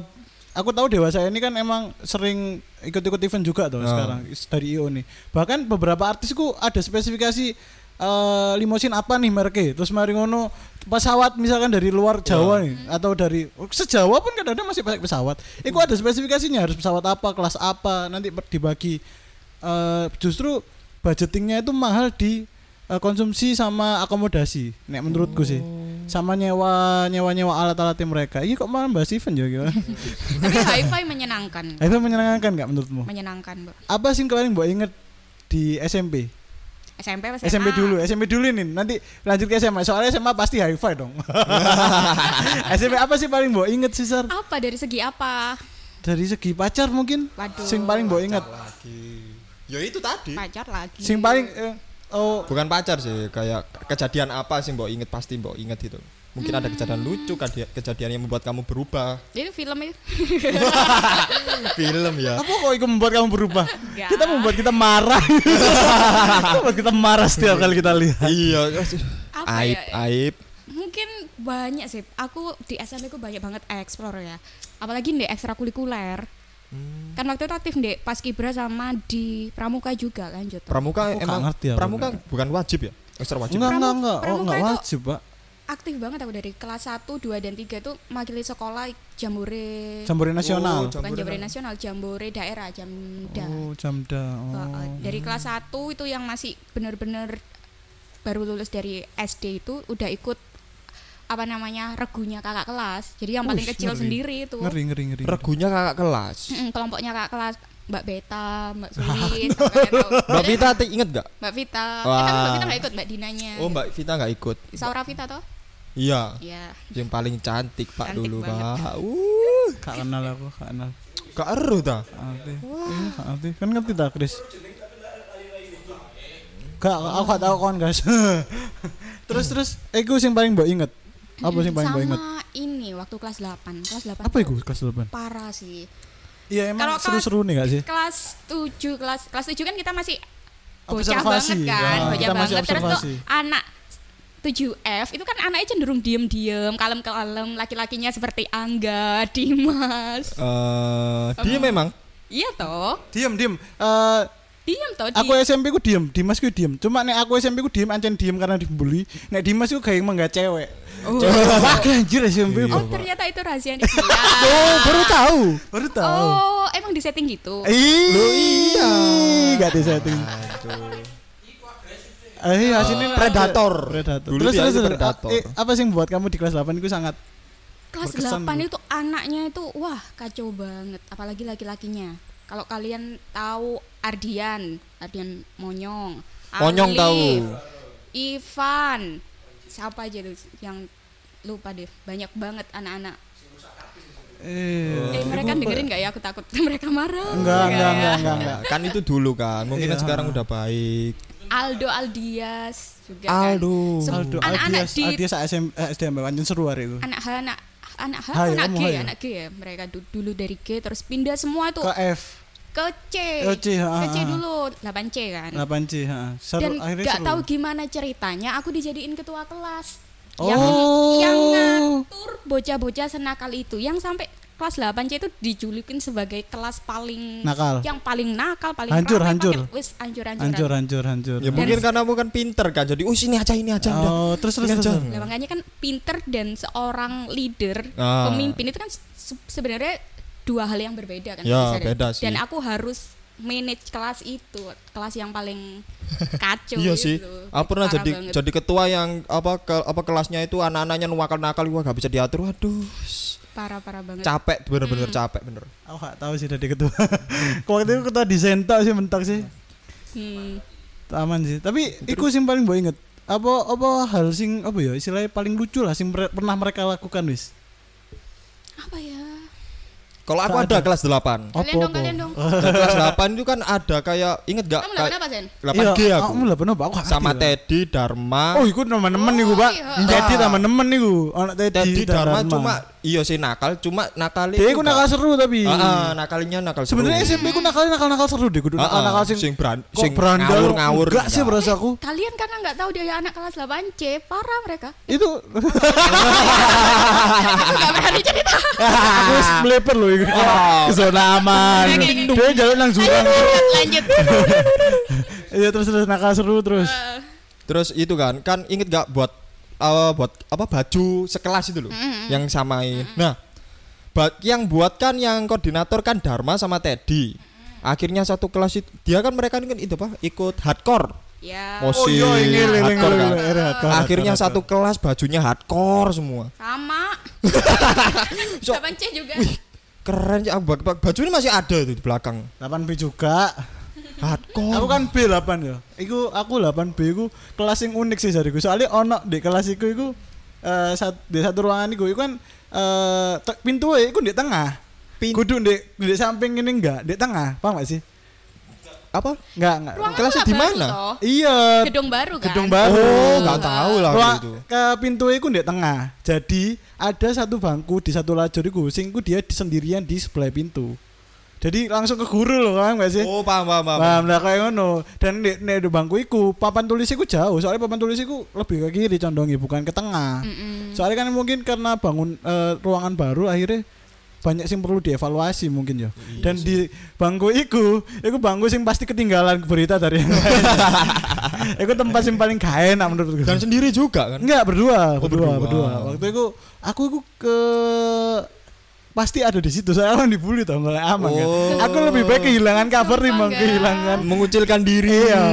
aku tahu dewasa ini kan emang sering ikut-ikut event juga tuh Ah. sekarang dari IO nih. Bahkan beberapa artisku ada spesifikasi eh limusin apa nih mereknya. Terus mari ngono pesawat misalkan dari luar Jawa nih atau dari sejawa pun kadang-kadang masih pakai pesawat. Itu ada spesifikasinya harus pesawat apa, kelas apa, nanti dibagi eh justru budgetingnya itu mahal di eh, konsumsi sama akomodasi. Nek menurutku sih. Sama nyewa nyewa nyewa alat-alatnya mereka. Ini kok malah bahas event ya gimana? Tapi hi-fi menyenangkan. Itu menyenangkan nggak menurutmu? Menyenangkan, Bu. Apa sih yang kalian mbok inget di SMP? SMP apa SMP dulu, SMP dulu nih. Nanti lanjut ke SMA. Soalnya SMA pasti hi-fi dong. SMP apa sih paling mbok inget sih, Sar? Apa dari segi apa? Dari segi pacar mungkin? Waduh. Sing paling mbok inget. Lagi. Ya itu tadi. Pacar lagi. Sing paling eh, oh Bukan pacar sih, kayak kejadian apa sih mbok inget pasti mbok inget itu. Mungkin ada kejadian lucu, kejadian yang membuat kamu berubah. Itu film itu. Film ya. apa kok itu membuat kamu berubah? Enggak. Kita membuat kita marah. membuat kita marah setiap kali kita lihat. iya. Apa aib, ya? aib. Mungkin banyak sih. Aku di SMP ku banyak banget explore ya. Apalagi di ekstrakurikuler. Hmm. Kan waktu itu aktif di Paskibra sama di Pramuka juga lanjut. Pramuka Aku emang ngerti aku. pramuka bukan wajib ya? Ekstra wajib. Enggak, enggak, enggak. Oh, pramuka enggak wajib, Pak. Aktif banget aku dari kelas 1, 2 dan 3 itu makili sekolah jambore Jambore nasional. Oh, bukan Jambore jambore na- nasional, jambore daerah, jamda. Oh, Jamda. Oh. dari kelas 1 itu yang masih bener-bener baru lulus dari SD itu udah ikut apa namanya regunya kakak kelas jadi yang paling Ush, kecil ngeri. sendiri itu Ngeri ngeri ngeri. Regunya kakak kelas. Mm-mm, kelompoknya kakak kelas Mbak Beta, Mbak Sulis. Mbak Vita inget gak? Mbak Vita. Eh, tapi Mbak Vita nggak ikut, Mbak Dinanya. Oh Mbak Vita nggak ikut. Saura Vita toh? Iya. Iya. Yang paling cantik pak Cantik dulu banget. pak. Uh, Gak kenal aku, gak kenal. gak eru ta? Ngerti. Iya. Kan ngerti tak, Kris? Gak, aku gak tau kon, guys. terus terus, iku sing paling mbok inget. Apa sing paling mbok Sama inget? ini waktu kelas 8. Kelas 8. Apa iku kelas 8? Parah sih. Iya emang seru-seru nih gak sih? Kelas 7, kelas kelas 7 kan kita masih bocah banget kan, Ya, bocah banget. Terus tuh anak 7F itu kan anaknya cenderung diem-diem, kalem-kalem, laki-lakinya seperti Angga, Dimas. Eh, dia memang Iya toh? Diem, diem. Eh, Diem toh, aku di- SMP ku diem, Dimas ku diem. Cuma nek aku SMP ku diem ancen diem karena dibully. Nek Dimas ku kayak emang gak cewek. Oh. Wah, anjir SMP. Oh, Oh, ternyata itu rahasia dia. baru tahu. Baru tahu. Oh, emang di setting gitu. Iya. Gak di setting. Eh, hasilnya Predator. Predator. Dulu terus terus predator. eh, apa sih yang buat kamu di kelas 8 itu sangat Kelas Berkesan 8 dulu. itu anaknya itu wah kacau banget, apalagi laki-lakinya. Kalau kalian tahu Ardian, Ardian Monyong, Monyong Alif, tahu. Ivan, siapa aja tuh yang lupa deh, banyak banget anak-anak. eh, Eh mereka dengerin nggak ya? Aku takut mereka marah. Enggak, enggak, enggak, enggak, enggak. kan itu dulu kan. Mungkin Iya. sekarang udah baik. Aldo Aldias juga Aldo. kan. Aldo, anak-anak Aldias, di Aldias SM, eh, SDM seru hari itu. anak anak anak H, Hai, anak kamu G, hai. anak G ya. Mereka du- dulu dari G terus pindah semua tuh Ke F, ke C. ke C, ha, Ke C dulu 8C kan. 8C, ha. Seru, Dan akhirnya nggak tahu gimana ceritanya aku dijadiin ketua kelas. Oh. Yang yang ngatur bocah-bocah senakal itu yang sampai kelas 8C itu dijulikin sebagai kelas paling Nakal. yang paling nakal, paling Hancur, rame, hancur. paling- wis hancur-hancuran. Hancur, hancur, hancur. Ya mungkin karena kamu kan pinter kan. Jadi oh sini aja ini aja udah. Oh, terus terus Ini terus. aja. terus. Nah, makanya kan pinter dan seorang leader, Ah. pemimpin itu kan se- sebenarnya dua hal yang berbeda kan. Ya, sebenarnya. beda sih. Dan aku harus manage kelas itu, kelas yang paling kacau Iya sih. Aku pernah Parah jadi banget. jadi ketua yang apa ke, apa kelasnya itu anak-anaknya nakal-nakal wah gak bisa diatur. Waduh. Parah-parah banget. Capek bener-bener Hmm. capek bener. Aku gak tahu sih dari ketua. Waktu itu ketua desain tok sih mentok sih. Hmm. Aman sih. Tapi iku sing paling mbok inget. Apa apa hal sing apa ya istilahnya paling lucu lah sing pernah mereka lakukan wis. Apa ya? Kalau aku ada ada. kelas 8. Kalian dong, kalian dong. Dan kelas 8 itu kan ada kayak inget gak Kamu dapat apa, Sen? 8G Iya, aku. Kamu lah apa aku Sama. Teddy, Dharma. Oh, iku teman-teman Oh, niku, Pak. iya. Jadi Ah. teman-teman niku. Anak Teddy, Teddy dan Dharma cuma iya sih nakal, cuma nakal Dia iku nakal seru tapi. Heeh, nakalinya nakal seru. Sebenarnya SMP ku nakal nakal nakal seru deh, kudu nakal nakal sing sing beran- sing berandal ngawur-ngawur Enggak sih enggak. berasa aku. Kalian karena nggak tahu dia anak kelas 8C, parah mereka. Itu Aku nggak berani cerita. aku meleper loh. Ke zona aman. Dia jalan nang jurang. Lanjut. Iya terus terus nakal seru terus. Eh, Terus itu kan, kan inget gak buat eh, buat apa baju sekelas itu loh, yang samain. Nah, ba- yang buat kan yang koordinator kan Dharma sama Teddy. Akhirnya satu kelas itu dia kan mereka kan itu apa ikut hardcore. Ya. Mosi, Oh iya, ini ini hardcore kan. ini Akhirnya satu kelas bajunya hardcore semua. Sama. So- 8C juga. Wih, keren ya ba- ba- baju ini masih ada tuh di belakang. 8 B juga. Hardcore. Aku kan B8 ya. Iku aku 8B iku kelas yang unik sih jariku. Soalnya ono di kelas iku iku eh sat, di satu ruangan iku iku kan eh te- pintu e iku di tengah. Pin- Kudu di di samping ini enggak, di tengah. Paham gak sih? apa? Enggak, enggak. Ruangan Kelasnya di mana? Iya. Gedung baru kan? Gedung baru. Oh, nggak tahu lah Ruang itu. ke pintu iku di tengah. Jadi ada satu bangku di satu lajur iku sing iku dia di- sendirian di sebelah pintu. Jadi langsung ke guru loh kan gak sih? Oh, paham paham paham. Paham lah kayak ngono. Dan nek nek di bangku iku papan tulis iku jauh. Soalnya papan tulis iku lebih ke kiri condongnya bukan ke tengah. Mm-mm. Soalnya kan mungkin karena bangun eh, ruangan baru akhirnya banyak sing perlu dievaluasi mungkin ya. Dan di bangku iku, iku bangku sing pasti ketinggalan berita dari yang lain. Iku tempat yang paling gak enak menurutku. Dan sendiri juga kan. Enggak berdua, Oh, berdua, berdua. berdua. Waktu itu aku itu ke pasti ada di situ. Saya kan dibully tau nggak aman kan. Oh. Aku lebih baik kehilangan cover timbang kehilangan. Mengucilkan diri. Iya.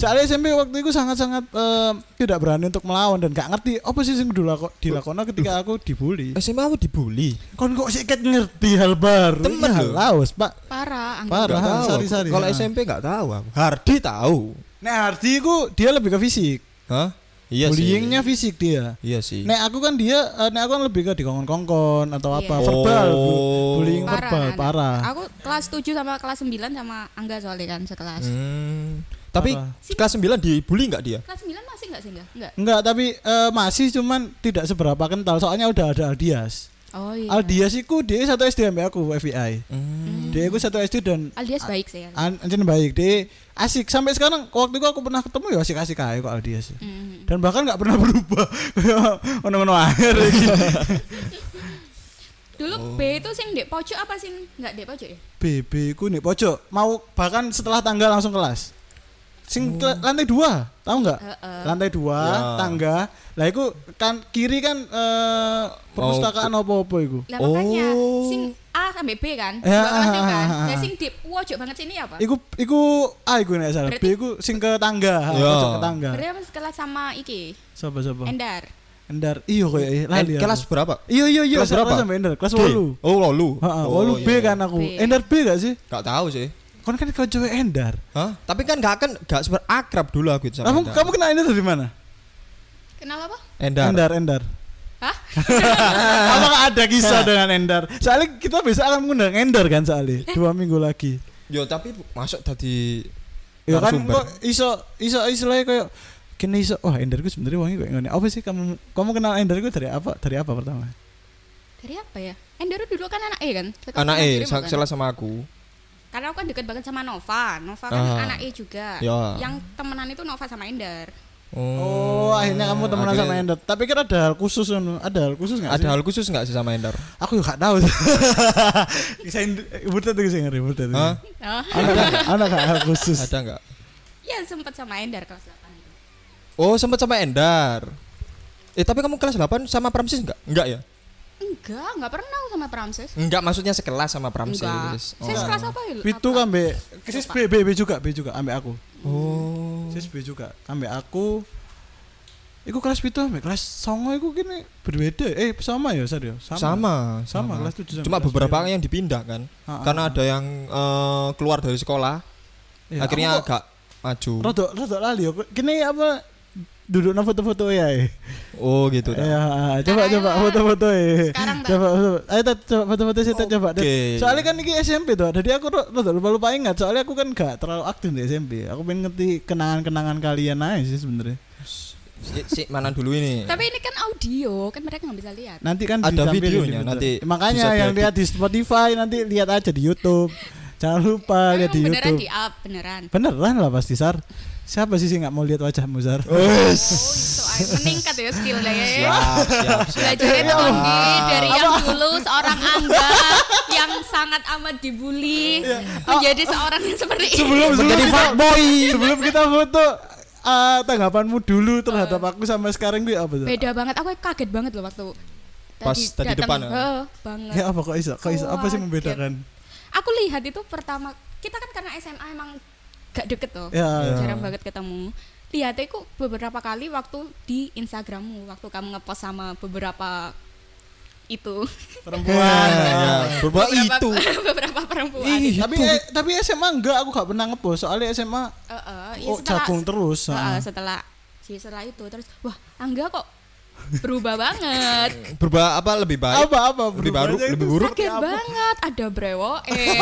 Soalnya SMP waktu itu sangat-sangat eh, tidak berani untuk melawan dan gak ngerti apa sih yang dilakon dilakoni ketika aku dibully. SMA aku dibully. Kon kok sih ngerti hal baru? Temen lho. laos, Pak. Parah. Parah. Aku. sorry. Kalau. SMP nggak tahu aku. Hardi tahu. Nah, Hardi itu dia lebih ke fisik. Hah? Iya Bullyingnya sih. fisik dia. Iya sih. Nek aku kan dia, eh, nek aku kan lebih ke dikongkon-kongkon atau apa, Iya. verbal, bu. Oh. bullying Parah, verbal, anak. parah. Aku kelas 7 sama kelas 9 sama Angga soalnya kan sekelas. Hmm. Tapi Apa? kelas 9 dibully nggak dia? Kelas 9 masih enggak sih enggak? Enggak. Enggak, tapi eh, masih cuman tidak seberapa kental. Soalnya udah ada Aldias. Oh iya. Aldias itu dia satu SD sama aku FBI. Hmm. Dia itu satu SD dan Alias baik sih. ya. an- anjir baik. Dia asik sampai sekarang. Waktu itu aku pernah ketemu ya asik-asik aja kok Aldias. Mm. Dan bahkan nggak pernah berubah. Ono-ono akhir lagi. Dulu Oh. B itu sing dek pojok apa sing enggak dek pojok ya? BB ku nih pojok. Mau bahkan setelah tangga langsung kelas. Sing ke- lantai dua, tahu nggak? Heeh. Lantai dua, Ya. tangga. Lah itu kan kiri kan eh, perpustakaan apa-apa itu. Lah makanya Oh. sing A sampai B kan? Ya, Dua kelas ah, kan. ah, ah, Lah ah. sing di pojok banget sini apa? Iku iku ah iku nek salah. B Berarti- iku sing ke tangga, Ya. pojok ke tangga. Berarti apa sekelas sama iki? Sapa sapa? Endar. Endar. Iya koyo eh, lali. aku. kelas berapa? Iya iya iya, kelas berapa? kelas sampai Endar, kelas? 8. Oh, lalu. Heeh, 8 B kan aku. B. Endar B gak sih? Gak tahu sih. Kon kan kau cewek Endar. Hah? Tapi kan gak akan gak super akrab dulu aku itu sama Kamu Endar. kamu kenal Endar dari mana? Kenal apa? Endar. Endar Endar. Hah? Apakah ada kisah dengan Endar? Soalnya kita bisa akan mengundang Endar kan soalnya dua minggu lagi. Yo tapi masuk tadi Ya kan kok iso iso istilahnya kayak kini iso wah Endar gue sebenarnya wangi kayak ngene. Apa sih kamu kamu kenal Endar gue dari apa? Dari apa pertama? Dari apa ya? Endar dulu kan anak E kan? Anak E dirimu sa- kan? salah sama aku. Karena aku kan deket banget sama Nova. Nova kan Ah. anak E juga. Ya. Yang temenan itu Nova sama Endar. Oh, akhirnya kamu temenan akhirnya sama Endar. Tapi kan ada hal khusus kan? Ada hal khusus nggak Ada sih? hal khusus nggak sih sama Endar? Aku juga tahu. Bisa butet tuh sih ngeri butet. Hah? Oh. Anak anak gak hal khusus. Ada nggak? Ya sempat sama Endar kelas 8 itu. Oh sempat sama Endar. Eh tapi kamu kelas 8 sama Pramsis nggak? Enggak ya? Enggak, enggak pernah aku sama Pramses. Enggak maksudnya sekelas sama Pramsis. Enggak. Oh. Saya kelas apa ya? Itu kan B, sis B, B, B juga, B juga, ambek aku. Oh. Sis B juga, ambek aku. Iku kelas pitu ambek kelas songo iku gini berbeda. Eh sama ya, Sar ya? Sama, Sama, kelas tujuh Cuma beberapa yang dipindah kan. Ah, Karena ah, ada yang eh, keluar dari sekolah, Iya, akhirnya agak maju. rodok rodok lali yo. Kini apa duduk nang foto-foto ya. eh. Oh gitu. Ya, coba Sekarang coba ya. foto-foto ya. Coba foto. Ayo Tat, coba foto-foto sih Tat, coba. Oke. Soalnya kan ini SMP tuh. Jadi aku ro- rodok lupa-lupa ingat. Soalnya aku kan gak terlalu aktif di SMP. Aku pengen ngerti kenangan-kenangan kalian aja sih sebenarnya. Si, si mana dulu ini? Tapi ini kan audio, kan mereka nggak bisa lihat. Nanti kan Ada videonya, di- nanti Makanya yang lihat di Spotify nanti lihat aja di YouTube. Jangan lupa lihat di emang beneran YouTube. di up, beneran. Beneran lah pasti Sar. Siapa sih sih nggak mau lihat wajahmu Sar? Oh, itu ay, meningkat ya skillnya ya. Siap, siap, siap. Belajarnya Ya dari yang dulu seorang Angga yang sangat amat dibully menjadi seorang yang seperti ini. Sebelum Menjadi fuckboy. sebelum kita foto eh, tanggapanmu dulu terhadap aku sampai sekarang gue apa? Beda banget, aku kaget banget loh waktu Pas tadi datang. depan, ya? Heeh, banget. Ya apa kok iso? Kok iso? Apa sih membedakan? Aku lihat itu pertama kita kan karena SMA emang gak deket tuh. Ya, ya. Jarang banget ketemu. Lihatnya itu beberapa kali waktu di Instagrammu, waktu kamu ngepost sama beberapa itu. perempuan. Ya, ya. Beberapa beberapa, itu. beberapa perempuan. Ih, itu. tapi eh, tapi SMA enggak aku gak pernah ngepost soalnya SMA Heeh, ya oh, setelah- jagung terus. Heeh, ah. setelah sih setelah itu terus wah Angga kok berubah banget Berubah apa lebih baik? Apa apa Lebih baru, lebih buruk? kaget apa? banget ada brewo eh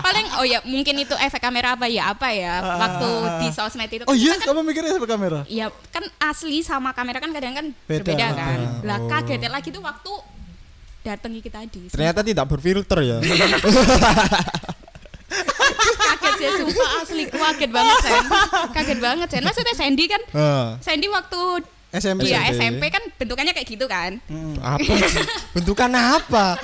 paling oh ya mungkin itu efek kamera apa ya apa ya waktu di sosmed itu Oh kan iya, kita kan kamu mikirnya sampai kamera? ya kan asli sama kamera kan kadang kan Beda. berbeda kan Ah, lah oh. kagetnya lagi tuh waktu datangi kita tadi Ternyata tidak berfilter ya. kaget sih sumpah asli kaget banget Sen kaget banget Sen maksudnya Sandy kan Heeh. Sandy waktu SMP. Iya SMP. SMP kan bentukannya kayak gitu kan. Mm. Apa sih? Bentukan apa?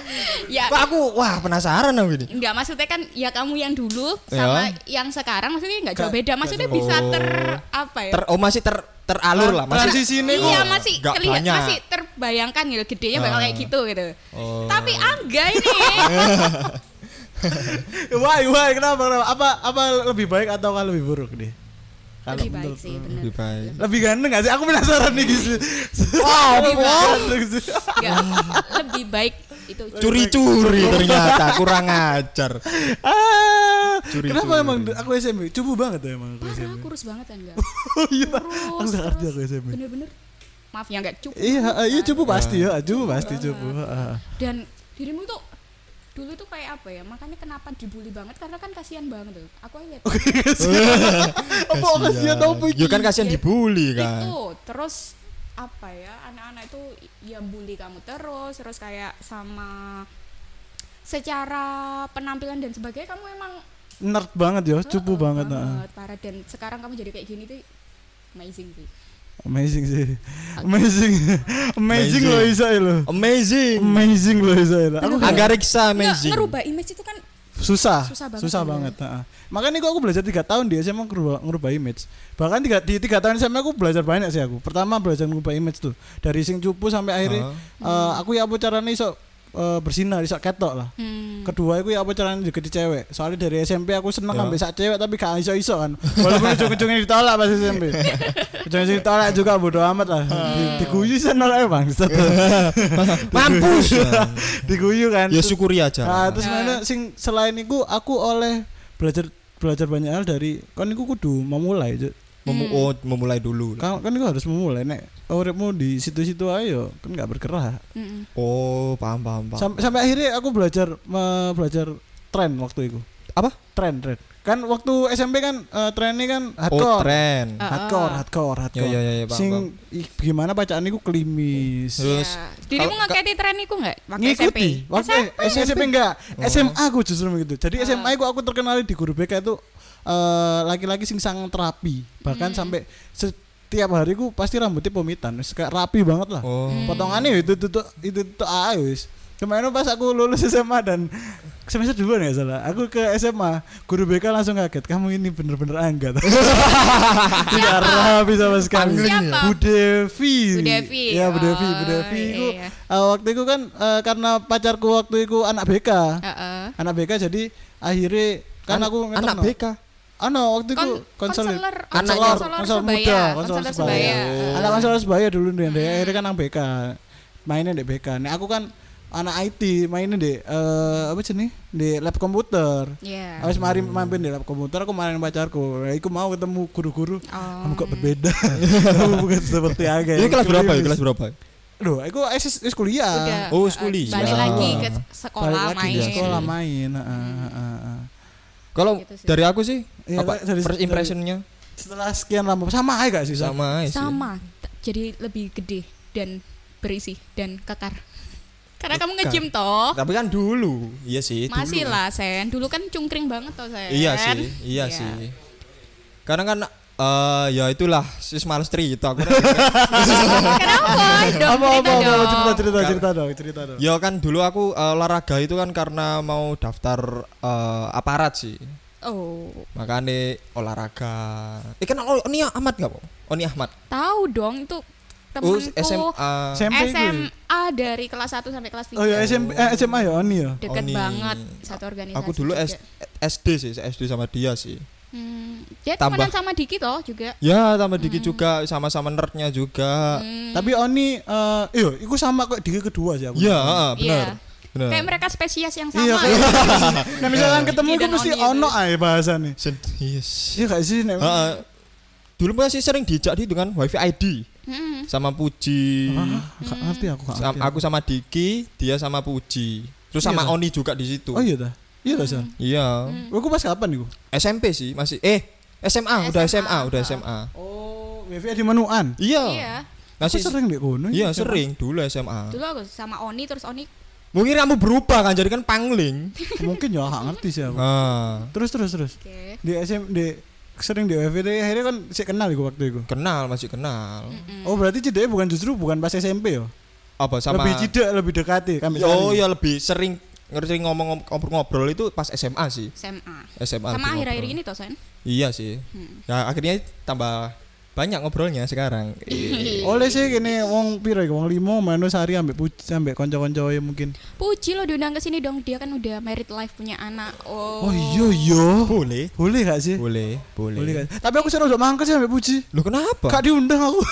Ya Kok aku wah penasaran aku ini. Enggak maksudnya kan ya kamu yang dulu Ya. sama yang sekarang maksudnya enggak jauh beda. Maksudnya nggak bisa ter apa ya? Ter oh masih ter teralur lah, masih Transisi ini iya kok masih nggak kelihatan banyak. masih terbayangkan gitu gedenya bakal Ah. kayak gitu gitu. Oh. Tapi angga ini Why, why, kenapa, kenapa? Apa, apa lebih baik atau kan lebih buruk nih? Kalau lebih baik sih bener. lebih baik. Lebih ganteng gak sih? Aku penasaran nih gitu. Wow, Lebih. Enggak, lebih baik itu Curi-curi ternyata kurang ajar. Ah, Curi-curi. kenapa emang aku SMP? Cupu banget ya emang aku Parah, SMP. kurus banget enggak? Oh iya. Kurus, aku gak ngerti aku SMP. Bener-bener maaf ya enggak cukup. Iya, iya cupu pasti ya, cupu pasti cupu. Ah. Dan dirimu tuh dulu tuh kayak apa ya? Makanya kenapa dibully banget karena kan kasihan banget tuh. Aku aja lihat Apa kasihan apa Ya kan kasihan Ya, dibully kan. itu terus apa ya anak-anak itu yang bully kamu terus terus kayak sama secara penampilan dan sebagainya kamu emang Nerd banget ya, cupu eh, banget. ah. parah dan sekarang kamu jadi kayak gini tuh amazing sih Amazing sih. Amazing. Amazing loh Isa lo. Amazing. Amazing loh Isa lo. Aku. Agariksa Nggak, amazing. ngerubah image itu kan susah Susah banget susah banget heeh. makanya kok aku belajar tiga tahun di SMA ngerubah, ngerubah image bahkan tiga, di tiga tahun SMA aku belajar banyak sih aku pertama belajar ngerubah image tuh dari sing cupu sampai akhirnya eh, aku ya apa caranya iso eh, bersinar iso ketok lah. Hmm, kedua aku ya apa caranya juga di cewek? Soalnya dari SMP aku seneng Ya. ngambil sak cewek tapi gak iso iso kan. Walaupun ujung-ujungnya ditolak pas SMP ujung-ujungnya ditolak juga bodo amat lah. Di, diguyu sih nolak bang. Mampus. diguyu kan. Ya syukuri aja. Nah, terus Nah. mana sing selain itu aku oleh belajar belajar banyak hal dari kan iku kudu memulai. Memu- oh, memulai dulu. kan kan iku harus memulai nek uripmu di situ-situ ayo kan nggak bergerak mm-mm. Oh, paham paham paham. sampai sampai akhirnya aku belajar me- belajar tren waktu itu Apa? tren tren kan waktu SMP kan eh, trennya kan Oh, hardcore tren. Ah, hardcore ah. hardcore Ya hardcore ya ya, ya paham, sing paham. gimana bacaan iku klimis Terus Ya. dirimu kalau- ngeketi tren iku enggak waktu SMP ngikuti waktu SMP, SMP enggak Oh. SMA aku justru begitu jadi Ah. SMA aku aku terkenal di guru BK itu eh, laki-laki sing sang terapi bahkan sampai setiap hari ku pasti rambutnya pomitan wis kayak rapi banget lah Oh. potongannya itu itu itu itu, itu ayo wis kemarin pas aku lulus SMA dan semester dua nggak salah aku ke SMA guru BK langsung kaget kamu ini bener-bener anggat tidak rapi sama sekali Siapa? Bu Devi Bu Devi. ya Bu Devi Bu Oh, Devi iya, iya. eh, waktu itu kan eh, karena pacarku waktu itu anak BK Heeh. anak BK jadi akhirnya kan An- aku anak. BK. Ano waktu itu Kon- konselor konselor konselor muda konselor sebaya anak konselor sebaya dulu nih dia akhirnya kan nang BK mainnya di BK nih aku kan anak IT mainnya di eh apa sih nih di lab komputer Iya. Habis mari mampir di lab komputer aku main pacarku. Nah, aku mau ketemu guru-guru. Oh. Kamu kok berbeda. Kamu bukan seperti Aga. Ini kelas berapa ya? Kelas berapa? Aduh, aku es es kuliah. Udah, Oh, kuliah. Balik lagi ke Balik sekolah lagi main. ke sekolah main. heeh, heeh, heeh. Kalau Gitu dari aku sih Iya, apa dari- first impressionnya Setelah sekian lama sama aja gak sih? Sam? sama aja sih. Sama. Jadi lebih gede dan berisi dan kekar. Karena kamu Kekar. nge-gym toh. Tapi kan dulu, iya sih. dulu. Masih lah, Sen. Dulu kan cungkring banget toh, Sen. Iya sih, iya, sih. Karena kan eh ya itulah sis males cerita aku. Kenapa? Dong, Apa apa cerita apa dong. cerita cerita cerita dong cerita dong. ya kan dulu aku eh, olahraga itu kan karena mau daftar eh, aparat sih. Oh, Makanya olahraga. Eh kenal Oni Ahmad gak, Po? Oni Ahmad. tahu dong itu Oh, temenku SMA. SMP itu ya? SMA dari kelas 1 sampai kelas 3. Oh ya SMP eh, SMA ya Oni ya. Deket Oni. banget satu organisasi. Aku dulu juga. SD sih, SD sama dia sih. Hmm, dia Tambah. temenan sama Diki toh juga. Ya, tambah dikit juga sama-sama nerdnya juga. Hmm, Tapi Oni eh iya, iku sama kok di kedua sih aku. Iya, heeh, benar. Iya. Benar. Kayak mereka spesies yang sama. Iya, ya. kayak- Nah, misalkan ketemu Diki iku dan mesti itu. ono ae bahasane. Sen- yes. Iya gak sih nek. Heeh. Dulu masih sering dijak di dengan wifi ID Hmm. sama Puji. Ah, gak ngerti aku gak ngerti. aku sama Diki, dia sama Puji. Terus Iya sama. Oni juga di situ. Oh iya dah. Iya dah, San. Iya. Aku pas kapan iku? SMP sih masih eh SMA, udah SMA, SMA, udah oh. SMA. Oh, wifi di Manuan. Iya. Iya. Masih Aku sering di kono. Iya, SMA. sering dulu SMA. Dulu aku sama Oni terus Oni Mungkin kamu berubah kan jadi kan pangling. Mungkin ya gak ngerti sih aku. Ah. Terus terus terus. oke. Di SM di sering di WFD akhirnya kan sih kenal iku waktu itu. Kenal masih kenal. Oh berarti cideknya bukan justru bukan pas SMP ya? Apa sama Lebih cidek, lebih dekati kan Oh ya lebih sering ngerti ngomong ngobrol itu pas SMA sih. SMA. SMA. Sama akhir-akhir ini toh, Sen. Iya sih. Hmm. Nah, akhirnya tambah banyak ngobrolnya sekarang. Iya. Oleh sih gini wong piro wong limo manu sehari ambek puji ambek kanca-kanca ya mungkin. Puji lo diundang ke sini dong. Dia kan udah married life punya anak. Oh. Oh iya iya. boleh. Boleh gak sih? Boleh, boleh. Boleh kan? Tapi aku seru udah mangkel sih ambek puji. Lu kenapa? Kak diundang aku.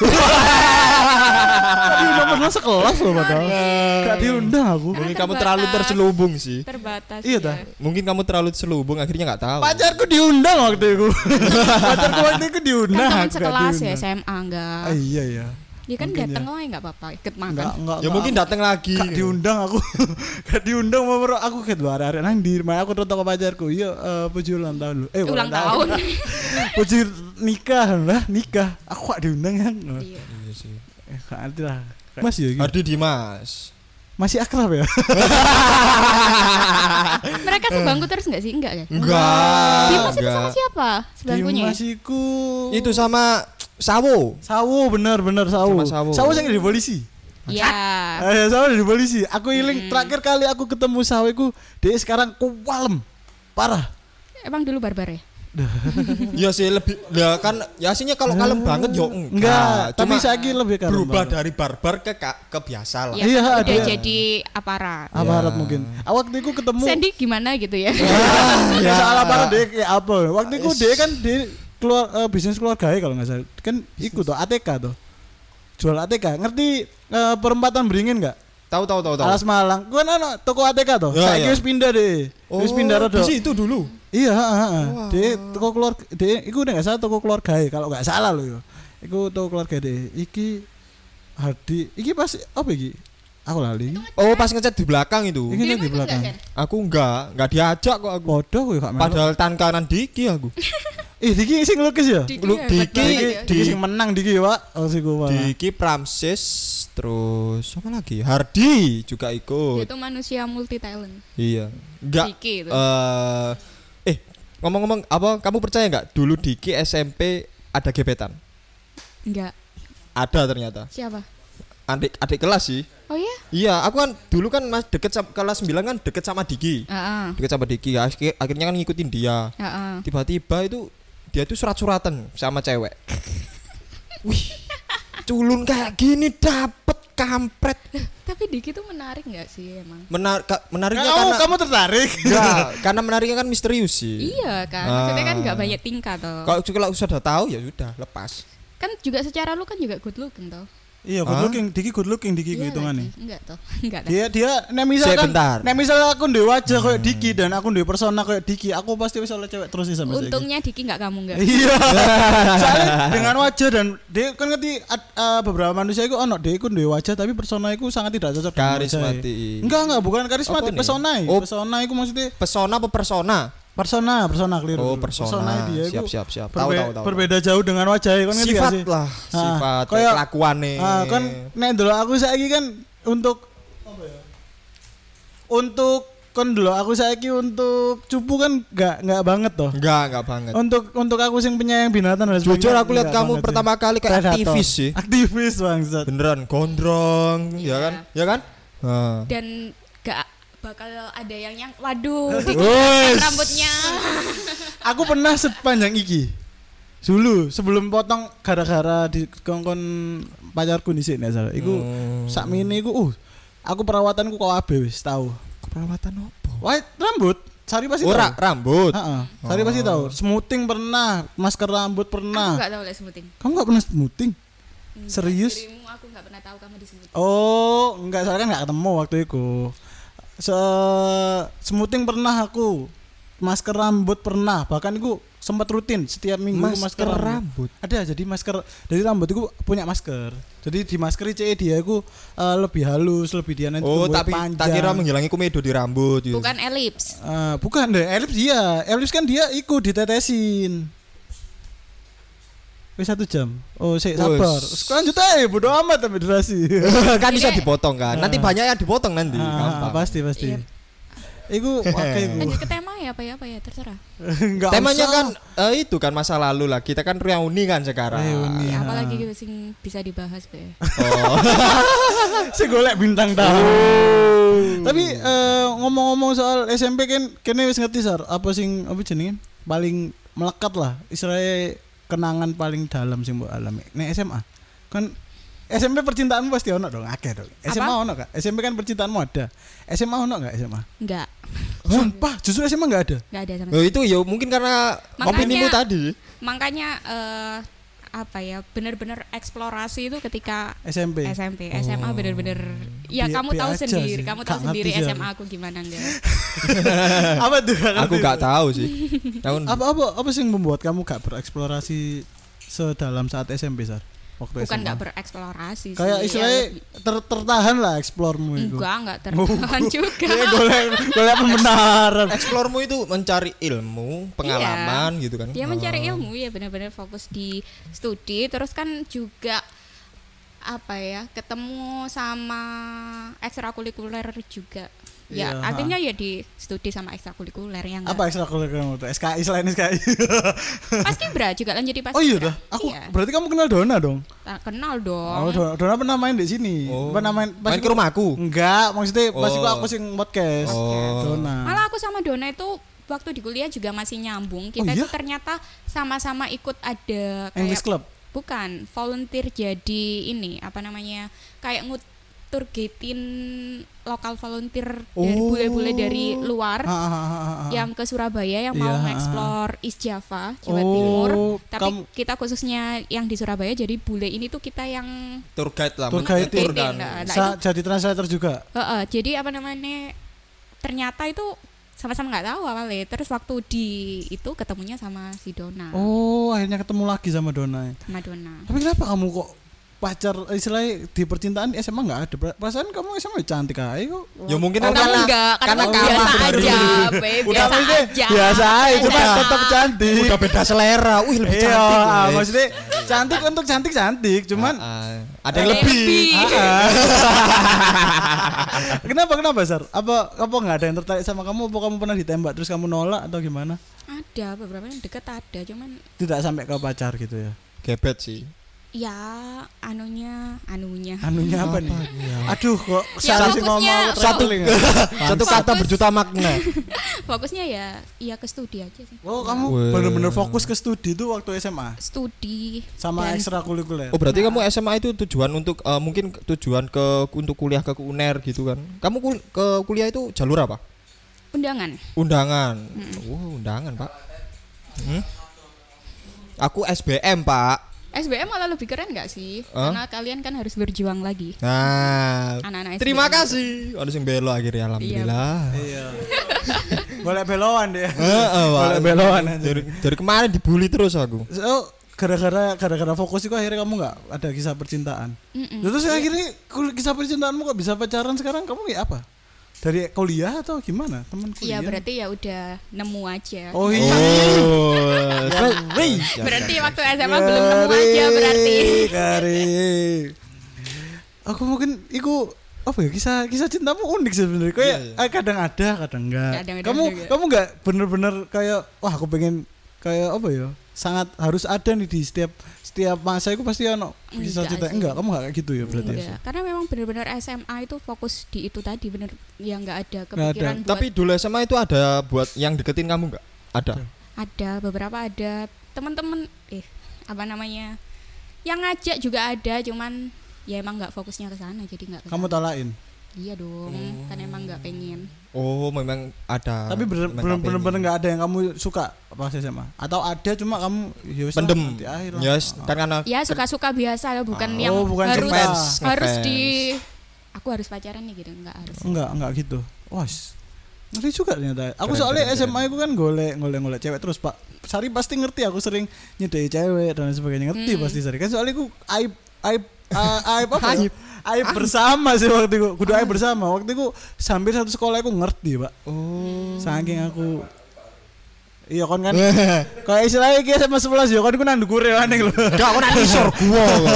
Kak diundang pernah sekelas loh padahal. Kak diundang aku. Mungkin Kan kamu terlalu terselubung sih. Terbatas. Iya ya. dah. Mungkin kamu terlalu terselubung akhirnya nggak tahu. Pacarku diundang waktu itu. Pacarku waktu itu Kan diundang. teman aku gak sekelas ya. SMA enggak. Ah, iya iya. Dia kan mungkin datang ya. lah enggak apa-apa ikut makan. Enggak enggak. Ya mungkin datang lagi. Kak diundang aku. Kak diundang mau bro aku ke luar area nang di rumah aku tetap ke pacarku. Iya eh, puji ulang tahun lu. Eh Ulang tahun. puji nikah lah nikah. Aku kak diundang kan. Iya. Iya sih. Eh kak lah. Mas ya gitu. Ardi Dimas. Masih akrab ya? Mereka sebangku terus enggak sih? Enggak ya? Enggak. Dimas itu sama siapa? Sebangkunya. ya? Dimas Itu sama Sawo. Sawo bener bener Sawo. Sama Sawo. Sawo sing di polisi. Iya. Eh, Sawo di polisi. Aku iling terakhir kali aku ketemu Sawo iku dia sekarang kuwalem. Parah. Emang dulu barbar ya? ya sih lebih ya kan ya aslinya kalau kalem banget yo enggak. Enggak, tapi saiki lebih kalem berubah banget. dari barbar ke ke biasa lah. Ya, Iya, kan udah jadi aparat. aparat Ya. mungkin. Ah, waktu itu ketemu Sandy gimana gitu ya? ya soal aparat dia kayak apa? Waktu itu dia kan dia keluar eh, bisnis keluarga ya kalau nggak salah. Kan ikut tuh ATK tuh. Jual ATK. Ngerti eh, perempatan beringin nggak? Tahu tahu tahu tahu. Alas Malang. Kan ana toko ATK tuh. Ya, Saiki ya. wis pindah deh. Wis pindah di rada. situ dulu. Iya, heeh, heeh. Dia toko keluar dia iku udah nggak salah toko keluarga kalau nggak salah loh yo. Iku toko keluarga deh. Iki Hadi, iki pas apa iki? Aku lali. Oh, pas ngecat di belakang itu. Iki Dirimu di ikut belakang. Aku enggak, enggak diajak kok aku. Gak melok. Padahal tan kanan Diki aku. Eh, Diki sing lukis ya? Diki Lu- Diki- ya. Diki, Diki sing menang Diki ya, Pak. Oh, sih gua. Diki Pramsis terus apa lagi? Hardi juga ikut. itu manusia multi talent. Iya. Enggak Diki itu. eh eh ngomong-ngomong apa kamu percaya enggak dulu Diki SMP ada gebetan? Enggak. Ada ternyata. Siapa? Adik adik kelas sih. Oh iya? Iya, aku kan dulu kan mas deket sama kelas 9 kan deket sama Diki. Heeh. Deket sama Diki. Akhir- Akhirnya kan ngikutin dia. Heeh. Tiba-tiba itu dia tuh surat-suratan sama cewek. Wih. Culun kayak gini dapet kampret. Tapi Diki tuh menarik nggak sih emang? Menar ka- menariknya Kamu, karena kamu tertarik? Enggak, karena menariknya kan misterius sih. Iya kan, maksudnya kan nggak Ah. banyak tingkah toh. Kalau kalau sudah tahu ya sudah lepas. Kan juga secara lu kan juga good looking toh. Iya, good looking, Diki good looking Diki Iya hitungannya. lagi. Enggak toh. Enggak. Dia dia nek misalkan Sebentar. nek misal aku ndek wajah kayak Diki dan aku ndek persona kayak Diki, aku pasti bisa oleh cewek terus sih sampai saiki. Untungnya Diki nggak kamu nggak. Iya. Soalnya dengan wajah dan dia kan ngerti ad- eh, beberapa manusia itu ono dia itu ndek wajah tapi persona itu sangat tidak cocok. Karismatik. Enggak enggak bukan karismatik, nih? persona. Oh. Persona itu maksudnya Pesona apa persona? Persona, persona keliru. Oh, keliru. persona. dia Siap, itu siap, siap. Tahu, berbe- tahu, tahu. Berbeda jauh dengan wajah kan Sifat sih? lah, Ah, sifat kayak- kelakuannya. Ah, kan nek dulu aku saiki kan untuk apa ya? Untuk kan dulu aku saiki untuk cupu kan enggak enggak banget toh. Enggak, enggak banget. Untuk untuk aku sing penyayang binatang dan Jujur aku lihat kamu banget sih. pertama kali kayak Predator. aktivis sih. Aktivis bangsat. Beneran gondrong, ya kan? Ya kan? Ah. Dan gak bakal ada yang yang waduh rambutnya. Aku pernah sepanjang iki. Dulu sebelum potong gara-gara di kongkon pacarku di sini salah. Iku Hmm. sakmene iku uh aku perawatanku kok abe wis tahu. Perawatan apa? White rambut, Sari pasti Ora, tahu. rambut. Heeh. Sari pasti tahu. Smoothing pernah, masker rambut Aku pernah. nggak tahu lah sebutin. Kamu gak pernah smoothing? Enggak, Serius? Dirimu aku nggak pernah tahu kamu disebutin. Oh, enggak soalnya kan enggak ketemu waktu itu. Se smoothing pernah aku. Masker rambut pernah, bahkan aku sempat rutin setiap minggu aku Masker rambut. Ada jadi masker dari rambut itu punya masker. Jadi di masker CE dia itu eh, lebih halus, lebih dia nanti Oh, tapi panjang. tak kira menghilangi komedo di rambut gitu. Bukan elips. Eh, bukan deh, Elips dia. Elips kan dia ikut ditetesin. Wis satu jam. Oh, sik sabar. Lanjut aja, bodo amat tapi durasi. kan bisa Ini- dipotong kan. Nanti banyak yang dipotong nanti. Ah, Gampang. pasti pasti. Iya. Iku pakai iku. Lanjut ke tema ya apa ya apa ya terserah. Enggak Temanya usah. kan eh, itu kan masa lalu lah. Kita kan reuni kan sekarang. Reuni. Ya, Iya. apalagi gitu sing bisa dibahas be. Oh. Saya golek bintang tamu. Oh. Tapi eh, ngomong-ngomong soal SMP kan kene wis ngerti sar apa sing apa jenenge paling melekat lah istilahnya kenangan paling dalam sing mbok alami. Nek SMA kan SMP percintaanmu pasti ono dong, akeh dong. SMA ono gak? SMP kan percintaanmu ada. SMA ono gak SMA? Enggak, Sumpah, justru SMA enggak ada. enggak ada sama Oh, itu ya mungkin karena Makanya- opinimu tadi. Makanya eh apa ya benar-benar eksplorasi itu ketika SMP. SMP, SMA bener-bener ya Bi- kamu tahu sendiri, sih. kamu Gak tahu sendiri SMA aku. aku gimana enggak. apa tuh? Aku gak tahu sih. Tahun Apa apa apa sih yang membuat kamu gak bereksplorasi sedalam saat SMP sar? Waktu Bukan SMA. enggak bereksplorasi sih. Kayak ya istilahnya lebih- ter- tertahan lah eksplormu itu. enggak enggak tertahan juga. Iya, golek golek pembenaran. eksplormu itu mencari ilmu, pengalaman gitu kan. Dia mencari ilmu ya benar-benar fokus di studi terus kan juga apa ya ketemu sama ekstrakurikuler juga ya Iya, artinya ya di studi sama ekstrakurikuler yang Apa ekstrakurikuler tuh? SKI selain SKI. pasti bra juga lanjut di pas oh iya dah. Aku iya. berarti kamu kenal Dona dong. Tak kenal Oh, dong Dona, Dona pernah main di sini. Oh. Pernah main pas Main ke rumahku. Enggak, maksudnya pas Oh. itu aku sing podcast. Oh. Dona. malah aku sama Dona itu waktu di kuliah juga masih nyambung kita Oh, iya? itu ternyata sama-sama ikut ada English kayak Club. bukan volunteer jadi ini apa namanya kayak ngutur gatein lokal volunteer dari Oh. bule-bule dari luar Ha, ha, ha, ha, ha. yang ke Surabaya yang Iya, mau mengeksplor East Java Jawa Oh, Timur tapi kamu- kita khususnya yang di Surabaya jadi bule ini tuh kita yang Tour guide lah. Tour guide itu. kan. Nah, nah, jadi translator juga. Heeh, jadi apa namanya ternyata itu sama-sama nggak tahu awalnya terus waktu di itu ketemunya sama si Dona Oh, akhirnya ketemu lagi sama Dona. sama Dona Tapi kenapa kamu kok pacar istilahnya di percintaan SMA enggak ada? Perasaan kamu SMA cantik aja kok. Ya mungkin Oh, karena enggak, karena, karena biasa aja, Udah biasa aja. biasa aja, cuma tetap cantik. udah beda selera. Wih, lebih Iya, cantik. ah, maksudnya cantik untuk cantik cantik, cuman Ah, ah. ada yang lebih. lebih. Ah, ah. kenapa kenapa Sar? Apa apa nggak ada yang tertarik sama kamu? Apa kamu pernah ditembak terus kamu nolak atau gimana? ada beberapa yang deket ada cuman Tidak sampai ke pacar gitu ya? Gebet sih. Ya anunya anunya Anunya apa nih? Aduh kok Ya, salah sih fokusnya- ngomong traveling ya? Satu kata Fokus. berjuta makna. fokusnya ya ya ke studi aja sih Oh kamu bener-bener fokus ke studi tuh waktu SMA studi sama Dan- ekstrakurikuler. Oh berarti kamu SMA itu tujuan untuk eh, mungkin tujuan ke untuk kuliah ke UNER gitu kan? Kamu kul- ke kuliah itu jalur apa? undangan Undangan. Wah undangan pak. Hmm? Aku SBM pak. SBM malah lebih keren nggak sih Hah? karena kalian kan harus berjuang lagi Nah, anak-anak terima kasih. Ada yang belo akhirnya alhamdulillah. Iya. Boleh beloan deh. Heeh. Boleh beloan aja. Dari, dari kemarin dibully terus aku. So, gara-gara gara-gara fokus itu akhirnya kamu nggak ada kisah percintaan. Mm-mm. Terus akhirnya kisah percintaanmu kok bisa pacaran sekarang kamu kayak apa? Dari kuliah atau gimana? Teman kuliah? Iya berarti ya udah nemu aja. Oh iya. Oh, Berarti waktu SMA belum nemu aja berarti. Kari. Aku mungkin iku apa ya kisah kisah cintamu unik sebenarnya kayak Iya, eh, kadang ada kadang enggak Kadang ada kamu juga. kamu enggak bener-bener kayak wah aku pengen kayak apa ya sangat harus ada nih di setiap setiap masa itu pasti ono Enggak cinta sih. enggak kamu enggak kayak gitu ya berarti ya Enggak, karena memang benar-benar SMA itu fokus di itu tadi bener ya nggak ada ada. kepikiran buat Tapi dulu SMA itu ada buat yang deketin kamu nggak? Ada. ada beberapa ada teman-teman eh apa namanya yang ngajak juga ada cuman ya emang nggak fokusnya ke sana jadi nggak kamu sana. Iya dong kan emang nggak pengen Oh, memang ada. tapi apa bener-bener ini. enggak ada yang kamu suka pas SMA atau ada cuma kamu ya wis lah, pendem. akhir lah. Yes, kan karena ya suka-suka biasa lah bukan Oh, yang bukan harus ngefans, harus ngefans. di aku harus pacaran nih gitu nggak harus Enggak, enggak gitu. Wah. Ngerti juga ternyata. Aku Keren, soalnya keren, SMA aku kan golek golek golek cewek terus, Pak. Sari pasti ngerti aku sering nyedai cewek dan sebagainya. Ngerti Hmm. pasti Sari. Kan soalnya aku aib aib ah, aib apa? Aib. Aib, aib bersama sih waktu itu. Kudu aib bersama. Waktu itu hampir satu sekolah aku ngerti, Pak. Oh. Saking aku Iya kon kan. Kayak istilahnya iki SMA 11 ya kon ku nang ndukure aneh lho. Gak kok nang isor gua.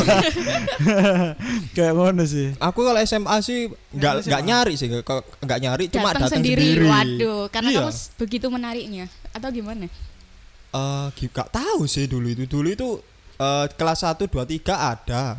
Kayak ngono sih. Aku kalau SMA sih nggak nggak nyari sih, nggak nyari cuma Datang datang sendiri. sendiri. Waduh, karena Iya. kamu begitu menariknya atau gimana? Eh, gi- gak tahu sih dulu itu. Dulu itu eh, kelas 1 2 3 ada.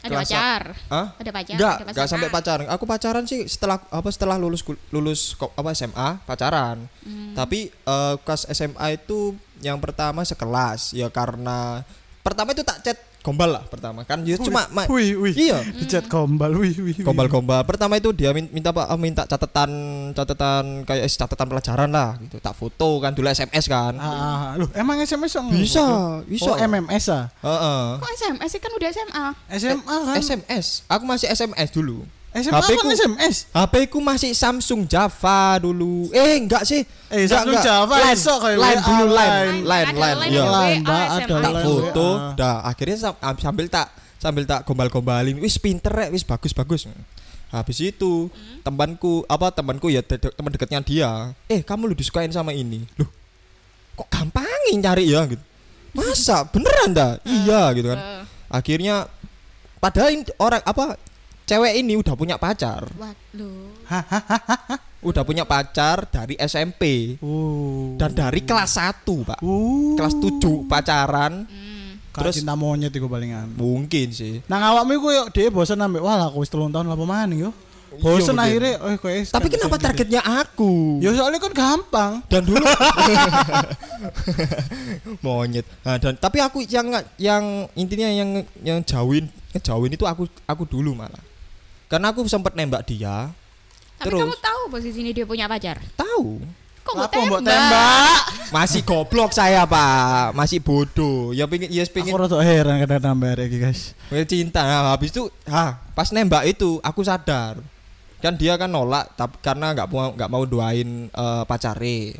Ada Kelas- pacar. Hah? Ada pacar. Enggak, enggak sampai pacaran. Aku pacaran sih setelah apa setelah lulus lulus apa SMA pacaran. Hmm. Tapi eh, kelas SMA itu yang pertama sekelas ya karena pertama itu tak chat gombal lah pertama kan dia cuma ma- Wih, wih. iya Dicat gombal, wih, wih. wih. gombal-gombal pertama itu dia min- minta apa minta catatan catatan kayak eh, catatan pelajaran lah gitu tak foto kan dulu SMS kan Ah, ah, ah. Loh, emang SMS yang bisa bisa Oh, MMS ah. Heeh. Kok SMS sih kan udah SMA? SMA kan. SMS aku masih SMS dulu SMA HP kan ku- SMS. HP ku masih Samsung Java dulu. Eh enggak sih. Eh, Enggak, Samsung enggak. Java line, esok kayak line dulu line, line. line, Ada line. line Iya. ya? Ada. Tak line foto, dah akhirnya sam- am- sambil tak sambil tak gombal-gombalin. Wis pinter rek, wis bagus bagus. Habis itu temanku apa temanku ya de- de- teman dekatnya dia. Eh kamu lu disukain sama ini. Loh kok gampangin cari ya gitu. Masa beneran dah? Iya gitu kan. Eh, Akhirnya padahal orang apa cewek ini udah punya pacar. Waduh. Udah punya pacar dari SMP Uh. dan dari kelas 1, Pak. uh. Kelas 7 pacaran Hmm. Terus cinta monyet iku palingan. mungkin sih. Nang awakmu iku yo dhewe bosen ambek wah lah aku wis 3 tahun apa maning yo. Bosen Iya, akhirnya oh kayak Tapi kenapa targetnya aku? Ya soalnya kan gampang. Dan dulu monyet. Nah, dan tapi aku yang yang intinya yang yang jauhin ngejauhin itu aku aku dulu malah. Karena aku sempat nembak dia, Tapi Terus? kamu tahu posisi ini dia punya pacar? tahu. Kok mau tembak? tembak? Masih goblok saya, Pak. Masih bodoh. Ya pengen ya Aku pengen rada heran kadang nambah iki guys. pengen cinta. Nah, habis itu, ah, pas nembak itu aku sadar. Kan dia kan nolak tapi karena nggak mau nggak mau doain eh, pacare.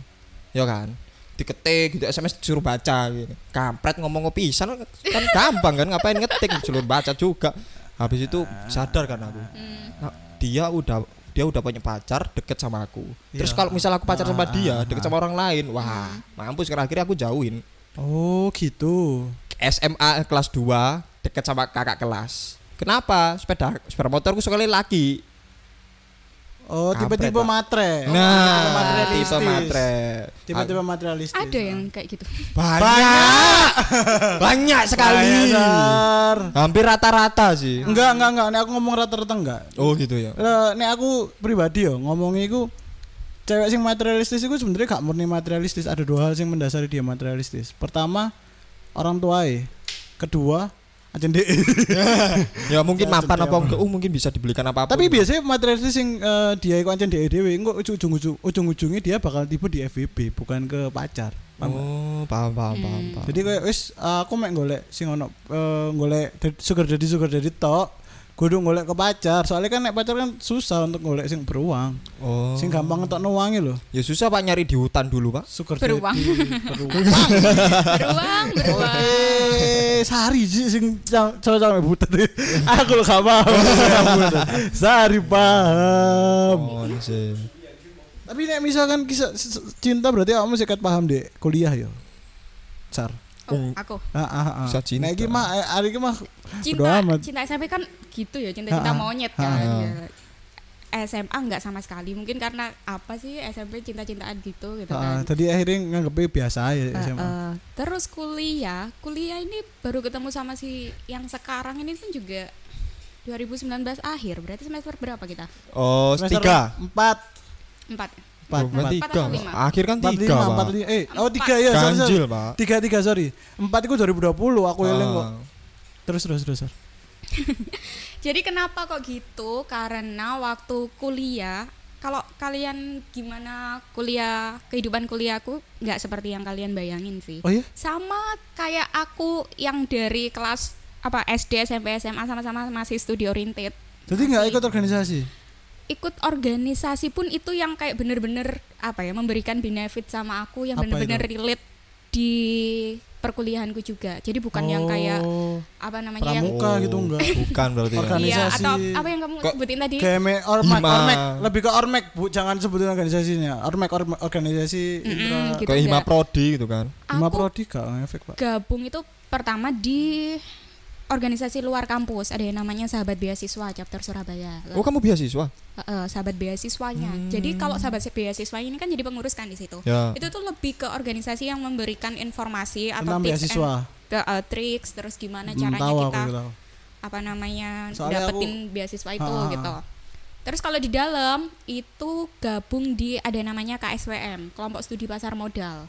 Ya kan? diketik gitu SMS suruh baca gitu. Kampret ngomong ngopi pisan kan gampang kan ngapain ngetik suruh baca juga. Habis itu sadar kan aku. Nah, dia udah dia udah punya pacar deket sama aku. Terus Iya. kalau misal aku pacar sama dia ah, deket ah. sama orang lain, wah mampus karena akhirnya aku jauhin. Oh, gitu. SMA kelas 2 deket sama kakak kelas. Kenapa? Sepeda sepeda motorku sekali laki. Oh, Pak. matre. Oh, Nah, materialistis. tipe matre. Tipe-tipe materialistis. Ada yang kayak gitu. banyak. banyak sekali. Banyak. Hampir rata-rata sih. Enggak, enggak, enggak. Nek aku ngomong rata-rata enggak. Oh gitu ya. Nek aku pribadi yo ngomongnya iku cewek sing materialistis itu sebenarnya gak murni materialistis, ada dua hal yang mendasari dia materialistis. Pertama, orang tuae. Kedua, ajen. Ya mungkin Ya, mapan apa enggak. Oh mungkin bisa dibelikan apa pun. Tapi biasanya materialistis sing eh, dia iku ancen dhek dhewe, engko ujung-ujung ujung-ujungnya dia bakal tipe di FWB, bukan ke pacar. Paham? Oh, paham paham paham. paham. Jadi kayak wis aku mek golek sing ono eh, golek sugar daddy sugar daddy tok. Kudu golek ke pacar. Soalnya kan nek pacar kan susah untuk golek sing beruang. oh. Sing gampang ngetok uange lho. Ya susah Pak nyari di hutan dulu, Pak. Sugar Beruang. beruang. Beruang, beruang. Eh, Sari sih sing cowok-cowok butet. Aku lho gak paham. Sari paham. Oh, sih. Tapi nek misalkan kisah cinta berarti kamu sekat paham deh kuliah ya. Sar. Oh, aku Ah, ah, ah. Bisa cinta. Nek iki mah eh, hari iki mah cinta amat. cinta SMP kan gitu ya cinta-cinta monyet kan ya. SMA nggak sama sekali mungkin karena apa sih SMP cinta-cintaan gitu gitu Ah, kan tadi akhirnya nganggepnya biasa ya Eh, SMA. eh, terus kuliah kuliah ini baru ketemu sama si yang sekarang ini pun juga 2019 akhir berarti semester berapa kita Oh, Semester tiga. Empat. empat Empat. Empat. tiga. Empat? Akhir kan Empat tiga, lima, empat lima. Eh, oh Empat. tiga ya. sorry, sorry. Ganjil, Pak. Tiga tiga sorry. Empat itu 2020 aku eling kok. Ah. Terus terus terus. Jadi kenapa kok gitu? Karena waktu kuliah, kalau kalian gimana kuliah, kehidupan kuliahku nggak seperti yang kalian bayangin sih. Oh iya? Sama kayak aku yang dari kelas apa SD, SMP, SMA sama-sama masih studi oriented. Jadi nggak ikut organisasi. Ikut organisasi pun itu yang kayak bener-bener apa ya memberikan benefit sama aku yang bener-bener relate di perkuliahanku juga. Jadi bukan yang kayak Oh, apa namanya yang pramuka gitu enggak. Bukan berarti ya. Organi- Iya, organisasi. atau apa yang kamu Kok- sebutin tadi? KME Ormek, Hima. Ormek, lebih ke Ormek, Bu. Jangan sebutin organisasinya. Ormek, Ormek organisasi Mm-mm, intra gitu Kayak Hima. Prodi gitu kan. Hima Prodi gak efek, Pak. gabung itu pertama di organisasi luar kampus ada yang namanya Sahabat Beasiswa chapter Surabaya. Oh, kamu beasiswa? Eh, sahabat beasiswanya. Jadi kalau sahabat beasiswa ini kan jadi pengurus kan di situ. Ya. Itu tuh lebih ke organisasi yang memberikan informasi atau Tentang tips beasiswa. and- ke eh, tricks terus gimana Hmm, caranya tahu kita aku tahu. apa namanya Soalnya dapetin beasiswa itu ah, gitu. Terus kalau di dalam itu gabung di ada namanya KSWM, kelompok studi pasar modal.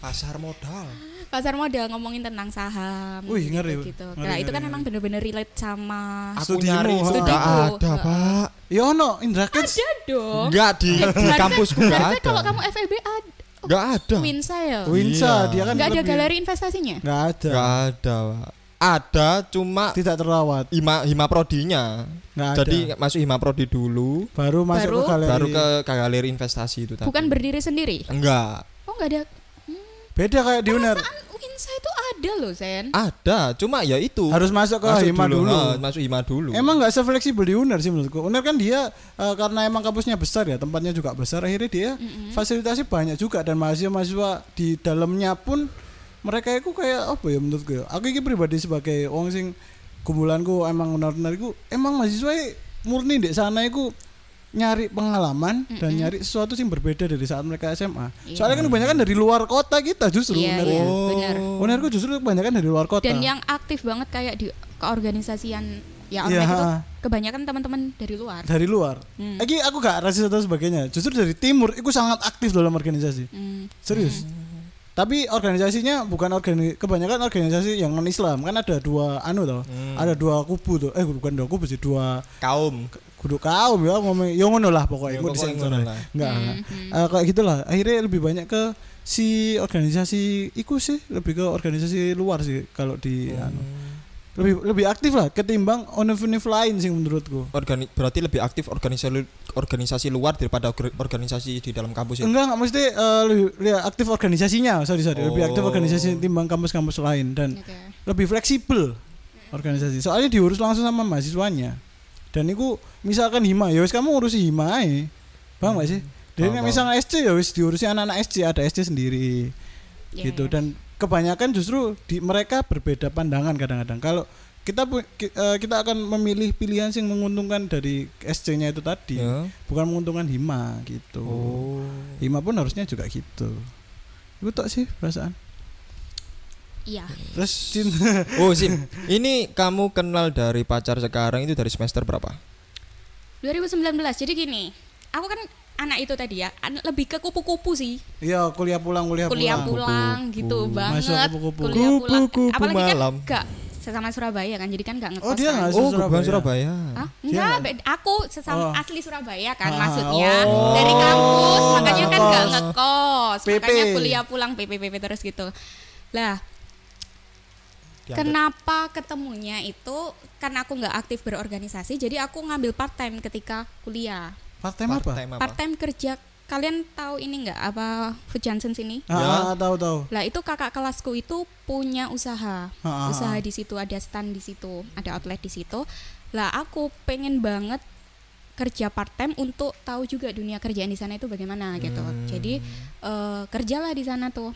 Pasar modal. Pasar modal ngomongin tentang saham Wih, ngeri, gitu. ngeri, Nah, itu ngeri, kan ngeri. emang bener-bener relate sama Aku nyari itu enggak Studiku, ada. Pak. Ya ono Indra Kids. ada dong. Enggak di, di Harusnya- kampusku enggak ada. kalau kamu FEB ada Enggak ada. Winsa ya? Winsa Iya. dia kan Nggak ada galeri investasinya? Nggak ada. Enggak ada, Pak. Ada cuma Tidak terawat. hima hima prodinya. Nggak ada. Jadi masuk hima prodi dulu, baru masuk Baru- ke galeri. baru ke ke galeri investasi itu tadi. Bukan berdiri sendiri? Enggak. Oh nggak ada. Beda kayak di UNER. Winsa itu ada loh, Sen. Ada, cuma ya itu. Harus masuk ke Masuk Hima dulu. ha, masuk hima dulu. Emang nggak sefleksibel di UNER sih menurutku. UNER kan dia eh, karena emang kampusnya besar ya, tempatnya juga besar, akhirnya dia fasilitasnya banyak juga dan mahasiswa-mahasiswa di dalamnya pun mereka itu kayak apa ya menurutku ya. Aku ini pribadi sebagai wong sing kumpulanku emang UNER iku emang mahasiswa murni di sana iku nyari pengalaman dan nyari sesuatu yang berbeda dari saat mereka SMA. Iya. Soalnya kan kebanyakan dari luar kota kita justru Iya, UNER. iya, Oh. benar. Justru kebanyakan dari luar kota. Dan yang aktif banget kayak di keorganisasian ya Iya, ormas itu kebanyakan teman-teman dari luar. dari luar. Hmm. Lagi aku gak rasis atau sebagainya. Justru dari timur itu sangat aktif dalam organisasi. Hmm. Serius. Tapi organisasinya bukan organi kebanyakan organisasi yang non Islam kan ada dua anu toh. Hmm. Ada dua kubu tuh. Eh bukan dua kubu sih, dua kaum. Kudu kaum ya ngomong ya ngono lah pokoknya. Ya, Engko pokoknya disensor ngono aja. lah. Enggak. Hmm, enggak. hmm. Eh, kayak gitulah. Akhirnya lebih banyak ke si organisasi iku sih, lebih ke organisasi luar sih kalau di Hmm. anu. Lebih lebih aktif lah ketimbang univ-univ lain sih menurutku. Organi berarti lebih aktif organisasi organisasi luar daripada orga- organisasi di dalam kampus ya. Enggak, enggak mesti eh, lebih, lebih aktif organisasinya, sorry sorry, lebih aktif Oh. organisasi timbang kampus-kampus lain dan Oke. lebih fleksibel organisasi. Soalnya diurus langsung sama mahasiswanya. Dan itu misalkan hima, ya wis kamu ngurusi hima ae. Paham gak sih? Nek misalnya SC ya wis diurusi anak-anak SC, ada SC sendiri Iya, gitu iya. dan kebanyakan justru di mereka berbeda pandangan kadang-kadang. Kalau kita eh, kita akan memilih pilihan yang menguntungkan dari SC-nya itu tadi, Ya. bukan menguntungkan hima gitu. Oh. Hima pun harusnya juga gitu. Itu tok sih perasaan. Iya. Terus cinta Oh, Sim. Ini kamu kenal dari pacar sekarang itu dari semester berapa? 2019. Jadi gini, aku kan anak itu tadi ya, lebih ke kupu-kupu sih. Iya, kuliah pulang, kuliah, Kuliah pulang. pulang gitu Masuk banget. kupu-kupu. Kuliah pulang. Kupu-kupu Apalagi kan malam. enggak sesama Surabaya kan, jadi kan enggak ngekos. Oh, dia kan. nggak Oh, Surabaya. bukan Surabaya. Hah? Enggak, aku sesama Oh. asli Surabaya kan Ah, maksudnya oh. dari kampus, makanya kan enggak ngekos. ngekos, PP. makanya kuliah pulang PPPP terus gitu. Lah, Kenapa ketemunya itu karena aku nggak aktif berorganisasi, jadi aku ngambil part time ketika kuliah. Part time apa? Part time kerja. Kalian tahu ini nggak apa Food Johnson sini? Ah, Ya. ah, tahu tahu. Lah itu kakak kelasku itu punya usaha. Ah, ah, usaha ah. di situ ada stand di situ, ada outlet di situ. Lah aku pengen banget kerja part time untuk tahu juga dunia kerjaan di sana itu bagaimana gitu. Hmm. Jadi eh, kerjalah di sana tuh.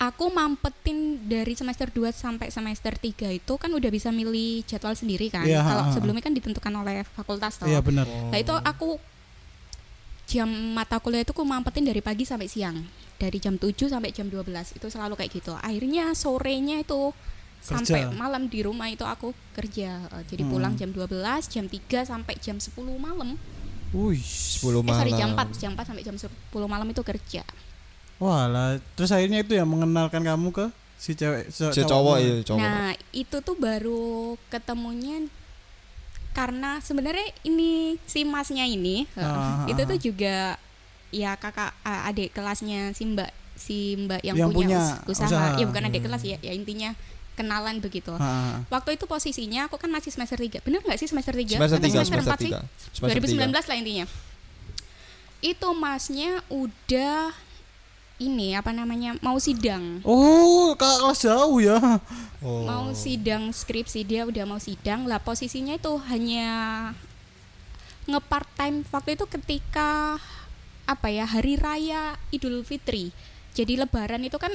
Aku mampetin dari semester 2 sampai semester 3 itu kan udah bisa milih jadwal sendiri kan. Iya, Kalau sebelumnya kan ditentukan oleh fakultas toh. Iya benar. Oh. Nah itu aku jam mata kuliah itu aku mampetin dari pagi sampai siang dari jam 7 sampai jam 12 itu selalu kayak gitu akhirnya sorenya itu sampai Kerja. malam di rumah itu aku kerja Eh, jadi Hmm. pulang jam 12 jam 3 sampai jam 10 malam Wih. 10 eh malam. sorry jam 4 jam 4 sampai jam 10 malam itu kerja Walah, terus akhirnya itu yang mengenalkan kamu ke si cewek se- Si cowok ya, cowok. nah itu tuh baru ketemunya karena sebenarnya ini si masnya ini eh, Ah, ah, itu ah. tuh juga ya kakak ah, adik kelasnya si mbak si mbak yang, Yang punya, punya us- usaha. usaha. ya bukan adik Hmm. kelas ya ya intinya kenalan begitu Ah, ah. waktu itu posisinya aku kan masih semester 3 bener nggak sih semester 3 Semester Atau 3, semester semester 4 sih 3. Semester 2019 lah intinya itu masnya udah ini apa namanya mau sidang Oh, kakak kelas jauh ya. Oh. mau sidang skripsi dia udah mau sidang lah posisinya itu hanya nge-part time waktu itu ketika apa ya hari raya Idul Fitri jadi lebaran itu kan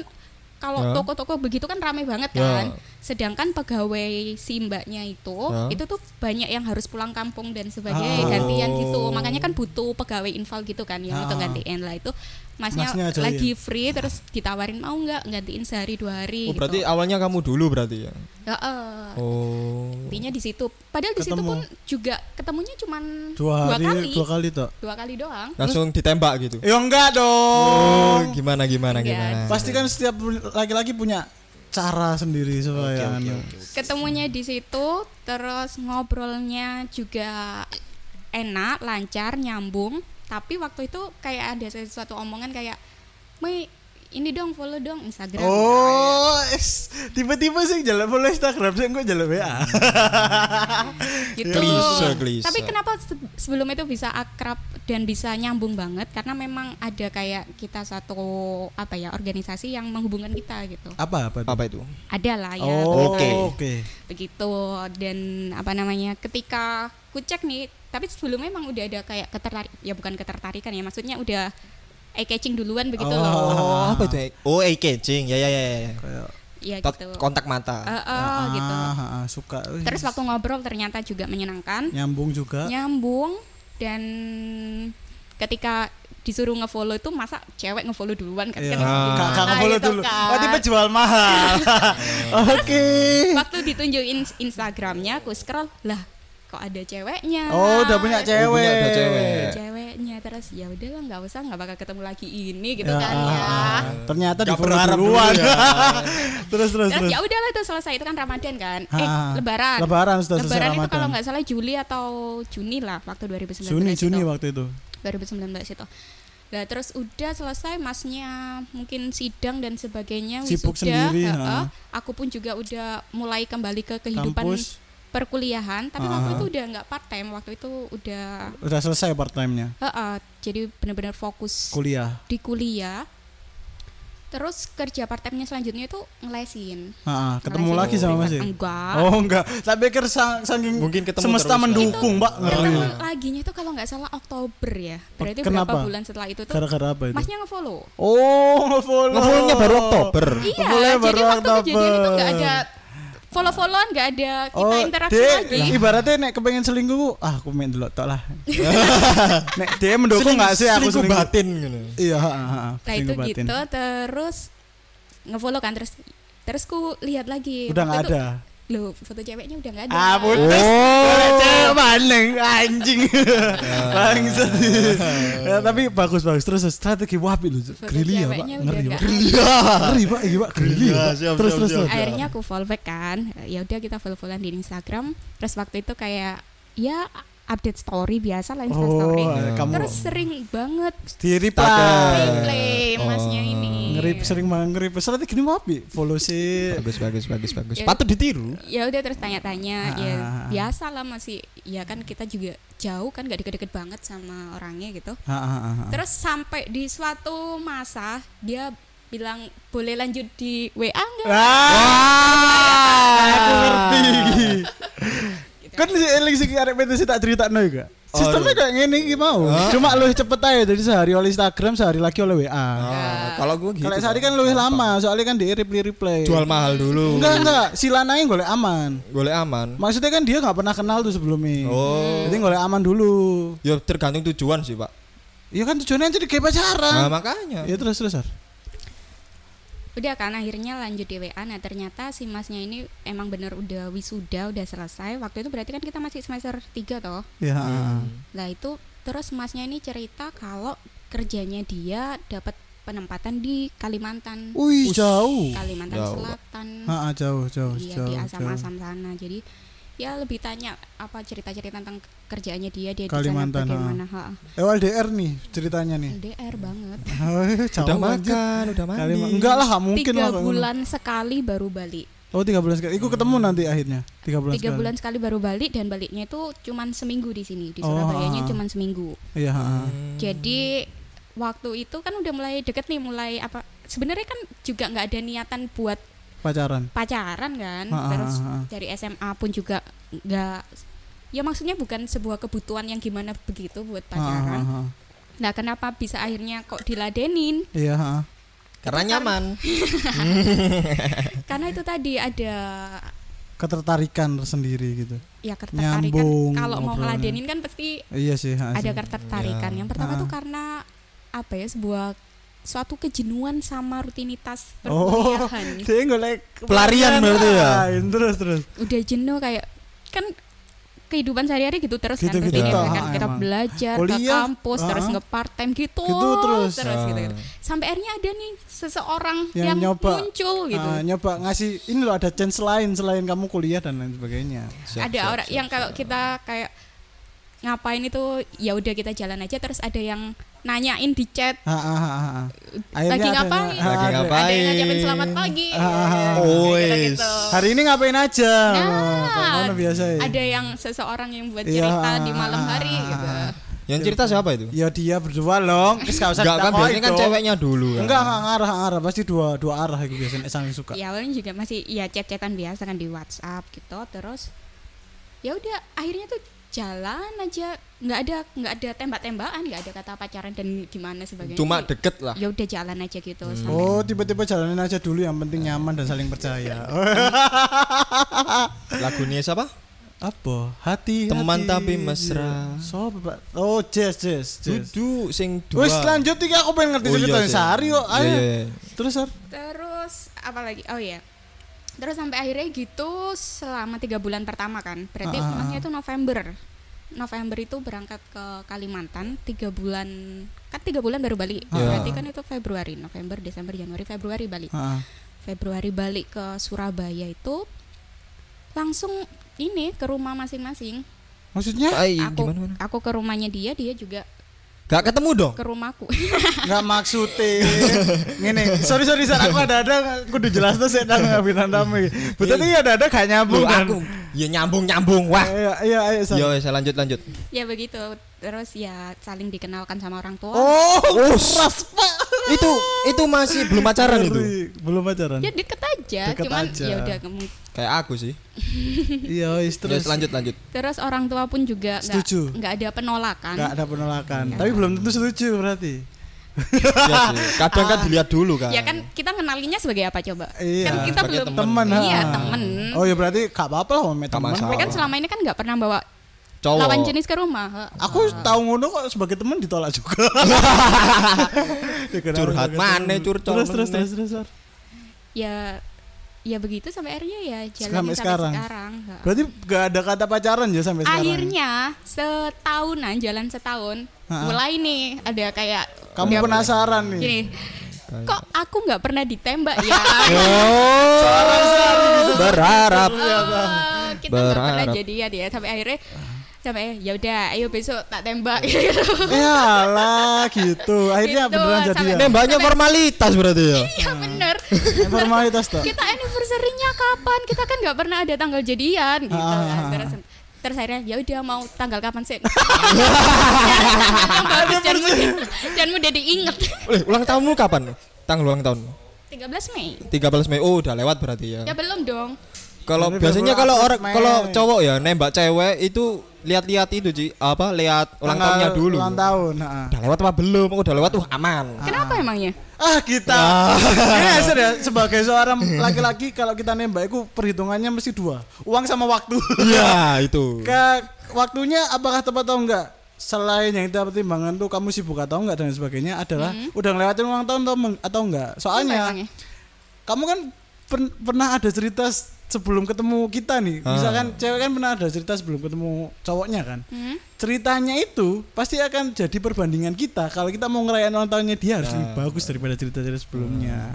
kalau Ya. toko-toko begitu kan ramai banget Ya. kan sedangkan pegawai si mbaknya itu Ya. itu tuh banyak yang harus pulang kampung dan sebagainya Ah. gantian gitu makanya kan butuh pegawai infal gitu kan yang itu Ah. gantiin lah itu masnya, Masnya ajain. lagi free terus ditawarin mau nggak gantiin sehari dua hari Oh, berarti gitu. awalnya kamu dulu berarti ya. Heeh. Oh. intinya di situ padahal di situ pun juga ketemunya cuman Dua, hari, kali dua kali tok. dua kali doang Langsung ditembak gitu. Ya enggak Oh, dong. gimana gimana Enggak. gimana. Pasti kan setiap laki-laki punya cara sendiri supaya anu. ketemunya di situ terus ngobrolnya juga enak lancar nyambung tapi waktu itu kayak ada sesuatu omongan kayak Mei ini dong follow dong Instagram Oh, tiba-tiba sih jalan follow Instagram sih gue jalan WA. gitu Klise, klise. tapi kenapa se- sebelum itu bisa akrab dan bisa nyambung banget karena memang ada kayak kita satu apa ya organisasi yang menghubungkan kita gitu Apa apa? itu? Apa itu? ada lah ya Oh, Oke. oke. begitu dan apa namanya ketika ku cek nih tapi sebelumnya memang udah ada kayak ketertarik ya bukan ketertarikan ya maksudnya udah eye catching duluan begitu Oh. loh Oh, apa itu? Oh, eye catching. Ya ya ya. ya. Kayak ya Tot- gitu kontak mata. Eh, eh, gitu ah, ah, suka. Terus waktu ngobrol ternyata juga menyenangkan nyambung juga. nyambung dan ketika disuruh ngefollow itu masa cewek ngefollow duluan kan Iya. kan Ah. Kak, kak gimana follow gitu dulu. kan. Oh, tipe jual mahal. Oke. waktu ditunjukin Instagramnya aku scroll lah kok ada ceweknya Oh, udah punya cewek. punya ada cewek. Ada ceweknya terus ya udahlah nggak usah nggak bakal ketemu lagi ini gitu Ya, kan ah, ya ah. Ternyata di duluan. ya. terus terus terus terus. ya udahlah itu selesai itu kan Ramadan kan eh Ah, Lebaran Lebaran sudah selesai Lebaran itu Ramadan. kalau nggak salah Juli atau Juni lah waktu 2019 Juni Juni itu. waktu itu. 2019 itu Nah terus udah selesai masnya mungkin sidang dan sebagainya Sibuk wisuda, sendiri, heeh. ha. aku pun juga udah mulai kembali ke kehidupan Kampus perkuliahan tapi waktu Ah. itu udah nggak part time waktu itu udah udah selesai part time-nya. heeh, jadi benar-benar fokus Kuliah. di kuliah terus kerja part time-nya selanjutnya itu ngelesin ah, ketemu Ngelesin lagi sama privat. Mas. ya? enggak Oh enggak, saya pikir sang, saking Mungkin ketemu semesta terus, ya. mendukung, Mbak. ketemu Ngeri. laginya itu kalau nggak salah Oktober ya berarti Kenapa? berapa bulan setelah itu tuh Gara-gara apa itu? masnya ngefollow Oh, nge-follow. Ngefollow-nya baru Oktober. Iya, Ngefollow-nya jadi baru waktu kejadian itu nggak Oktober. ada follow-followan, nggak ada kita Oh, interaksi Dek, lagi. ibaratnya nek kepengen selingkuh, ah aku main dulu tok lah. nek dia mendukung nggak sih aku selingkuh selingkuh? batin gitu. Iya, ha, ha, ha, Nah itu batin. gitu, terus ngefollow kan terus terus ku lihat lagi. Udah nggak itu, ada. Loh, foto ceweknya udah nggak ada. Ah, putus. Oh. Cewek maneng anjing. Bangsat. ya, tapi bagus bagus terus strategi wapi lu. Foto Grilly ya, Pak. Ngeri, Pak. Ngeri, Pak. Iya, Pak. Siap, Terus siap, terus siap. terus. Akhirnya aku follow back kan. Ya udah kita follow-followan di Instagram. Terus waktu itu kayak ya update story biasa lah Insta Oh, story. kamu Terus sering banget di reply. klaim masnya Oh. ini. Ngeri sering banget ngeri. Strategi gini wapi. Follow sih. Bagus bagus bagus bagus. Ya. Patut ditiru. ya udah terus tanya-tanya ya Ah. biasa lah masih ya kan kita juga jauh kan gak deket-deket banget sama orangnya gitu Ha, ha, ha, ha. terus sampai di suatu masa dia bilang boleh lanjut di WA nggak Wah, aku ngerti. Gitu. Kan si eling sing arek PT sih tak critakno juga. Oh, Sistemnya iya. kayak ngene iki mau. Cuma lu cepet aja jadi sehari oleh Instagram, sehari lagi oleh WA. Ah, kalau gue gitu. Kalau sehari kan lebih lama, soalnya kan di reply reply. jual mahal dulu. Enggak enggak, silananya golek aman. Boleh aman. Maksudnya kan dia nggak pernah kenal tuh sebelumnya. Oh. Jadi golek aman dulu. Ya tergantung tujuan sih, Pak. Iya kan tujuannya jadi kayak Nah, pacaran. makanya. Ya terus terus. Sar. Udah kan akhirnya lanjut di WA nah ternyata si masnya ini emang bener udah wisuda udah selesai waktu itu berarti kan kita masih semester 3 toh Ya. Nah itu terus masnya ini cerita kalau kerjanya dia dapat penempatan di Kalimantan, Wih, jauh. Kalimantan Jauh. Selatan, Ha, jauh jauh iya jauh. di asam-asam sana. Jadi ya lebih tanya apa cerita-cerita tentang kerjaannya dia dia Kalimantan, di sana bagaimana. Ha. Eh, LDR nih ceritanya nih. LDR banget. Oh, Udah makan, udah mandi. Kalimantan. Enggak lah, mungkin Tiga lah. bulan sekali baru balik. Oh, tiga bulan sekali. Iku ketemu nanti akhirnya. Tiga bulan Tiga sekali. bulan sekali baru balik dan baliknya itu cuman seminggu di sini di Oh, Surabayanya ah. cuman seminggu. Iya, ha, ha. Hmm. Jadi waktu itu kan udah mulai deket nih mulai apa sebenarnya kan juga nggak ada niatan buat pacaran pacaran kan Ha, ha, terus ha, ha. dari SMA pun juga nggak ya maksudnya bukan sebuah kebutuhan yang gimana begitu buat pacaran Ha, ha, ha. nah kenapa bisa akhirnya kok diladenin iya ha. Karena nyaman. karena itu tadi ada ketertarikan tersendiri gitu ya ketertarikan Nyambung kalau mau ngeladenin kan pasti iya sih ha, ada sih. ketertarikan Ya. yang pertama Ha. tuh karena apa ya sebuah suatu kejenuhan sama rutinitas oh perkuliahan dia golek Pelarian berarti ya? lain, terus terus udah jenuh kayak kan kehidupan sehari-hari gitu terus kan Gitu-gitu rutinnya toh, kan ha, kita emang. belajar ke Kuliah, kampus terus ha. nge part time gitu Gitu terus. gitu, gitu. Ah. sampai akhirnya ada nih seseorang Yang yang, nyoba, muncul gitu Ah, nyoba ngasih ini loh ada chance lain selain kamu kuliah dan lain sebagainya Siap, ada siap, orang siap, yang siap. kalau kita kayak ngapain itu ya udah kita jalan aja terus ada yang nanyain di chat. Ha, ha, ha, ha. Akhirnya lagi ada- ngapain? ha, Lagi ada- ngapain? ada yang ngajakin selamat pagi. Oh, gitu, hari ini ngapain aja? Nah, oh, biasa ya? ada yang seseorang yang buat Iya, cerita di malam hari gitu. Yang cerita siapa itu? ya dia berdua loh Terus gak usah Enggak kan biasanya kan ceweknya dulu kan. enggak enggak ngarah ngarah. Pasti dua dua arah itu biasanya saling suka. Ya awalnya juga masih ya chat-chatan biasa kan di WhatsApp gitu. Terus ya udah akhirnya tuh jalan aja nggak ada nggak ada tembak-tembakan nggak ada kata pacaran dan gimana sebagainya Cuma deket lah. ya udah jalan aja gitu sampai Oh tiba-tiba jalanin aja dulu yang penting nyaman dan saling percaya Lagunya siapa? apa hati Teman hati. tapi mesra. so Pak. oh jazz jazz jazz Dudu sing dua. Wis lanjut iki aku pengen ngerti Oh, iya, ceritanya sehari kok Iya, ayo iya, iya. terus Sar terus apa lagi oh ya terus sampai akhirnya gitu selama tiga bulan pertama kan. Berarti Ah, ah, maksudnya itu November. November itu berangkat ke Kalimantan tiga bulan kan tiga bulan baru balik. Ah. berarti kan itu Februari November Desember Januari Februari balik. Heeh. Februari balik ke Surabaya itu langsung ini ke rumah masing-masing. Maksudnya? Aku gimana, gimana? aku ke rumahnya dia dia juga Gak ketemu dong? ke rumahku nggak maksudnya ngene sorry sorry Sar aku ada ada aku udah jelas tuh saya nang ngabinan tamu betul iya ada ada gak nyambung Loh, kan aku ya nyambung nyambung wah. iya iya ayo Sar. Yo, saya lanjut lanjut. ya begitu terus ya saling dikenalkan sama orang tua oh Oh, keras pak Itu itu masih belum pacaran itu. Belum pacaran ya deket aja Deket cuman aja. ya udah kamu Kayak aku sih. iya wis Terus terus lanjut lanjut. terus orang tua pun juga nggak Setuju. nggak ada penolakan nggak ada penolakan tapi belum tentu setuju berarti Iya sih. Kadang kan dilihat dulu kan. ya kan kita kenalinya sebagai apa coba Iya, kan kita belum teman iya ha. temen oh ya berarti gak apa-apa lah sama teman kan selama ini kan nggak pernah bawa Cowok. lawan jenis ke rumah aku tahu ngono kok sebagai teman ditolak juga. Curhat mana, curcol terus terus terus terus ya ya begitu sampai akhirnya ya jalan Sampai sampai, sekarang. sekarang, berarti gak ada kata pacaran ya sampai sekarang? Akhirnya setahunan jalan setahun Ha-ha. mulai nih ada kayak kamu penasaran nih? Gini kok aku nggak pernah ditembak ya? Oh, berharap. Oh, kita nggak pernah Berharap. jadian ya sampai akhirnya sampai ya udah ayo besok tak tembak ya lah gitu akhirnya Gitu, beneran sampai- jadian Nembaknya formalitas berarti ya. iya bener formalitas toh kita anniversary-nya kapan kita kan nggak pernah ada tanggal jadian gitu Ah, kan. ah, ah. terus terus akhirnya ya udah mau tanggal kapan sih yang bagus dan mudah diinget Eh, ulang tahunmu kapan? Tanggal ulang tahun. 13 Mei 13 Mei. Oh, udah lewat berarti ya. ya belum dong Kalau biasanya kalau orang kalau cowok ya nembak cewek itu lihat-lihat itu Ci. apa lihat ulang Tanggal tahunnya dulu. ulang tahun ha. Udah lewat apa belum? Udah lewat tuh aman. kenapa emangnya ah kita ini asal ya sebagai seorang laki-laki kalau kita nembak itu perhitungannya mesti dua uang sama waktu Iya, itu. ke waktunya apakah tepat atau enggak selain yang kita pertimbangkan tuh kamu sibuk atau enggak dan sebagainya adalah udah ngelewatin ulang tahun atau, enggak soalnya kamu kan pen- pernah ada cerita sebelum ketemu kita nih. Ah. misalkan cewek kan pernah ada cerita sebelum ketemu cowoknya kan. Hmm? ceritanya itu pasti akan jadi perbandingan kita. Kalau kita mau ngerayain ulang tahunnya dia harus lebih bagus daripada cerita-cerita sebelumnya.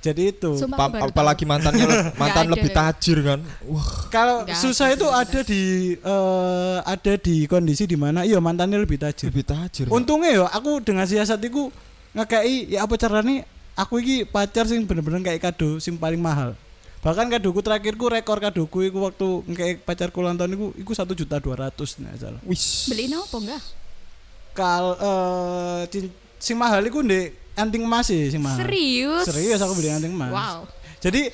Jadi itu. Pa- apalagi mantannya le- mantan ada lebih tajir kan. Wah, kalau susah ada itu ada di eh, ada di kondisi di mana iya mantannya lebih tajir. Lebih tajir. untungnya ya aku dengan siasat itu ngekei ya apa caranya aku iki pacar sing bener-bener kayak kado sing paling mahal bahkan kadoku terakhirku rekor kadoku iku waktu ngekei pacarku ulang tahun iku iku satu juta dua ratus nah salah Wis. beliin apa enggak kal eh, cin- sing mahal iku ndek anting emas sih sing mahal. Serius? Serius aku beli anting emas. Wow. Jadi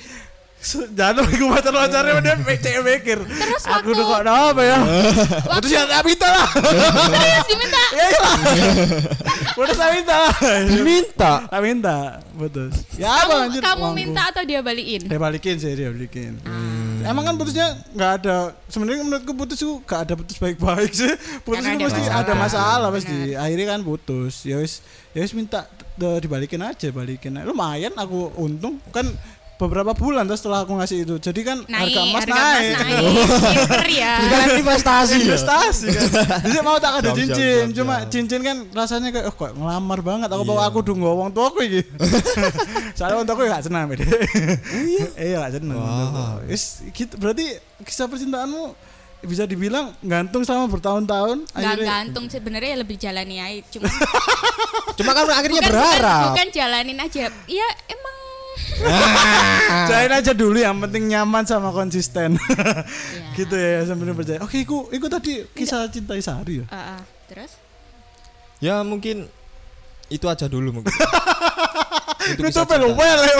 jatuh iku pacar pacarnya dia cek mikir. Terus aku waktu- udah kok apa ya? Terus ya tak minta lah. Serius diminta? Ya lah. Udah tak minta. Diminta. Tak minta, putus. Ya apa kamu anjir? kamu minta atau dia balikin? Dia balikin sih, dia balikin. Emang kan putusnya nggak ada sebenarnya menurutku putus tuh nggak ada putus baik-baik sih. Putus itu ada pasti masalah. ada masalah pasti. Akhirnya kan putus. Ya wis ya wis minta de- dibalikin aja, balikin. Lumayan aku untung kan beberapa bulan terus setelah aku ngasih itu. Jadi kan Naik, harga emas harga naik. naik. Pinter ya. Kalian investasi. ya? investasi kan. Jadi mau tak ada Jam, jam, cincin, jam, cuma jam. cincin kan rasanya kayak oh, kok ngelamar banget. Aku Iya. bawa aku dong wong tuaku iki. Soalnya wong tuaku gak senang beda. Iya gak senang. Wah. Wis gitu berarti kisah percintaanmu bisa dibilang gantung selama bertahun-tahun Gak akhirnya gantung sebenarnya lebih jalani aja cuma Cuma kan akhirnya bukan, berharap. bukan, bukan jalanin aja ya emang Jalan aja dulu yang penting nyaman sama konsisten. ya. gitu ya sambil percaya. Oke, iku iku tadi kisah cinta Sari ya. Ah, ah. terus Ya mungkin itu aja dulu mungkin. Itu kisah pelu ya.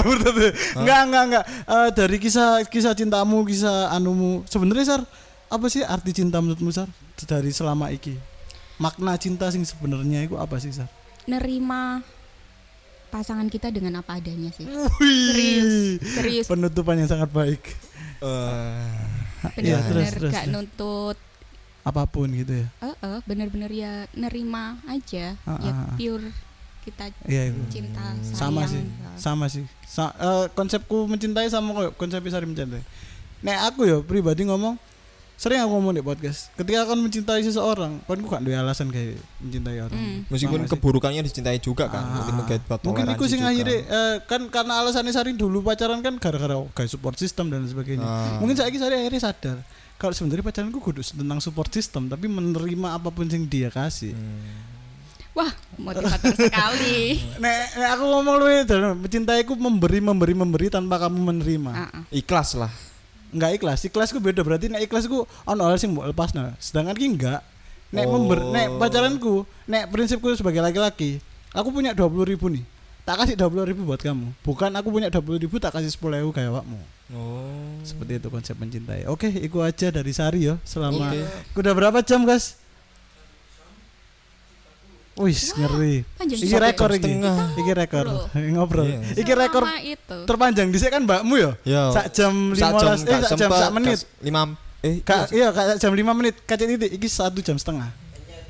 Enggak enggak enggak. Eh, dari kisah kisah cintamu, kisah anumu. Sebenarnya Sar, apa sih arti cinta menurutmu Sar? Dari selama iki. Makna cinta sing sebenarnya itu apa sih Sar? nerima pasangan kita dengan apa adanya sih Wih. serius serius Penutupan yang sangat baik. Eh, Iya, terus, bener-bener terus, gak terus. nuntut Apa pun gitu ya. eh eh, bener-bener ya nerima aja Ah, ya ah, ah. pure kita Iya itu. cinta Sama sayang. sih. Sama sih. Sa- eh, konsepku mencintai sama konsep Sari mencintai. Nek aku ya pribadi ngomong sering aku ngomong di podcast ketika kau mencintai seseorang kau gak ada alasan kayak mencintai orang Hmm. meskipun sih? keburukannya dicintai juga kan. Ah, mungkin mungkin itu sing juga. akhirnya eh, kan karena alasannya Sari dulu pacaran kan gara-gara kayak support system dan sebagainya Ah. mungkin saya Sari akhirnya sadar kalau sebenarnya pacaranku kudu tentang support system tapi menerima apa pun yang dia kasih Hmm. wah motivator sekali nek, nek aku ngomong lu dalam mencintaiku memberi memberi memberi tanpa kamu menerima Ah, ah. Ikhlas lah. Nggak ikhlas ikhlasku beda. Berarti nek ikhlasku ono hal sing mbok lepas nah. Sedangkan ki enggak nek Oh. member nek pacaranku nek prinsipku sebagai laki-laki aku punya dua puluh ribu nih. Tak kasih dua puluh ribu buat kamu. Bukan aku punya dua puluh ribu tak kasih sepuluh ribu kayak awakmu. Oh. seperti itu konsep mencintai. Oke itu aja dari Sari ya selama Oke. udah berapa jam guys Wih, ngeri. Iki rekor iki. Iki rekor. Ngobrol. Iya. Iki rekor terpanjang dhisik kan mbakmu ya? Ya. Sak jam 15 Sak jam, eh sak jam sak menit. gak- Lima eh Kak, iya kak jam 5 menit. Kacet titik iki satu jam setengah. Iya,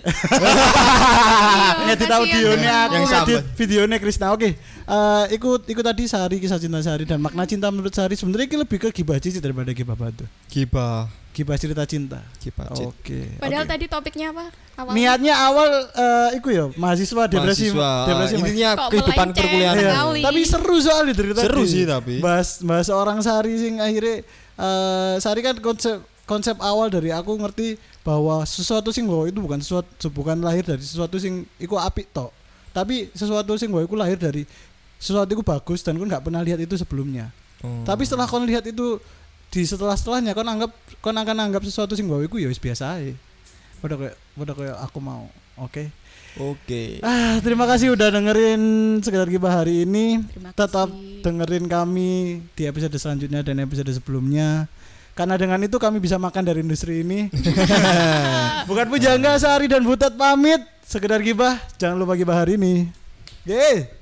Ngedit audionya ya. aku, Yang sama. ngedit videonya Krisna. Oke. Eh ikut ikut tadi Sari kisah cinta Sari dan makna cinta menurut Sari sebenarnya ini lebih ke gibah cici daripada gibah batu. Gibah. Gibah cerita cinta. Gibah. Cit. Oke. padahal oke. tadi topiknya apa awal niatnya awal eh iku ya mahasiswa depresi Mahasiswa. depresi. Intinya Kok kehidupan perkuliahan. Iya. Tapi seru soalnya dari tadi. Seru sih tapi. Bahas bahas orang Sari sing akhirnya eh Sari kan konsep konsep awal dari aku ngerti bahwa sesuatu sing bahwa itu bukan sesuatu bukan lahir dari sesuatu sing iku apik tok. Tapi sesuatu sing bahwa iku lahir dari sesuatu itu bagus dan kau nggak pernah lihat itu sebelumnya. Oh. Tapi setelah kau lihat itu di setelah setelahnya kau anggap kau akan anggap sesuatu sing iku ya wis biasa aja. Udah kayak udah kayak aku mau. Oke. Oke. Ah, terima kasih udah dengerin sekedar gibah hari ini. Terima Tetap kasih. dengerin kami di episode selanjutnya dan episode sebelumnya. Karena dengan itu kami bisa makan dari industri ini. Bukan pujangga Sari dan Butet pamit. Sekedar gibah, jangan lupa gibah hari ini. Yeay.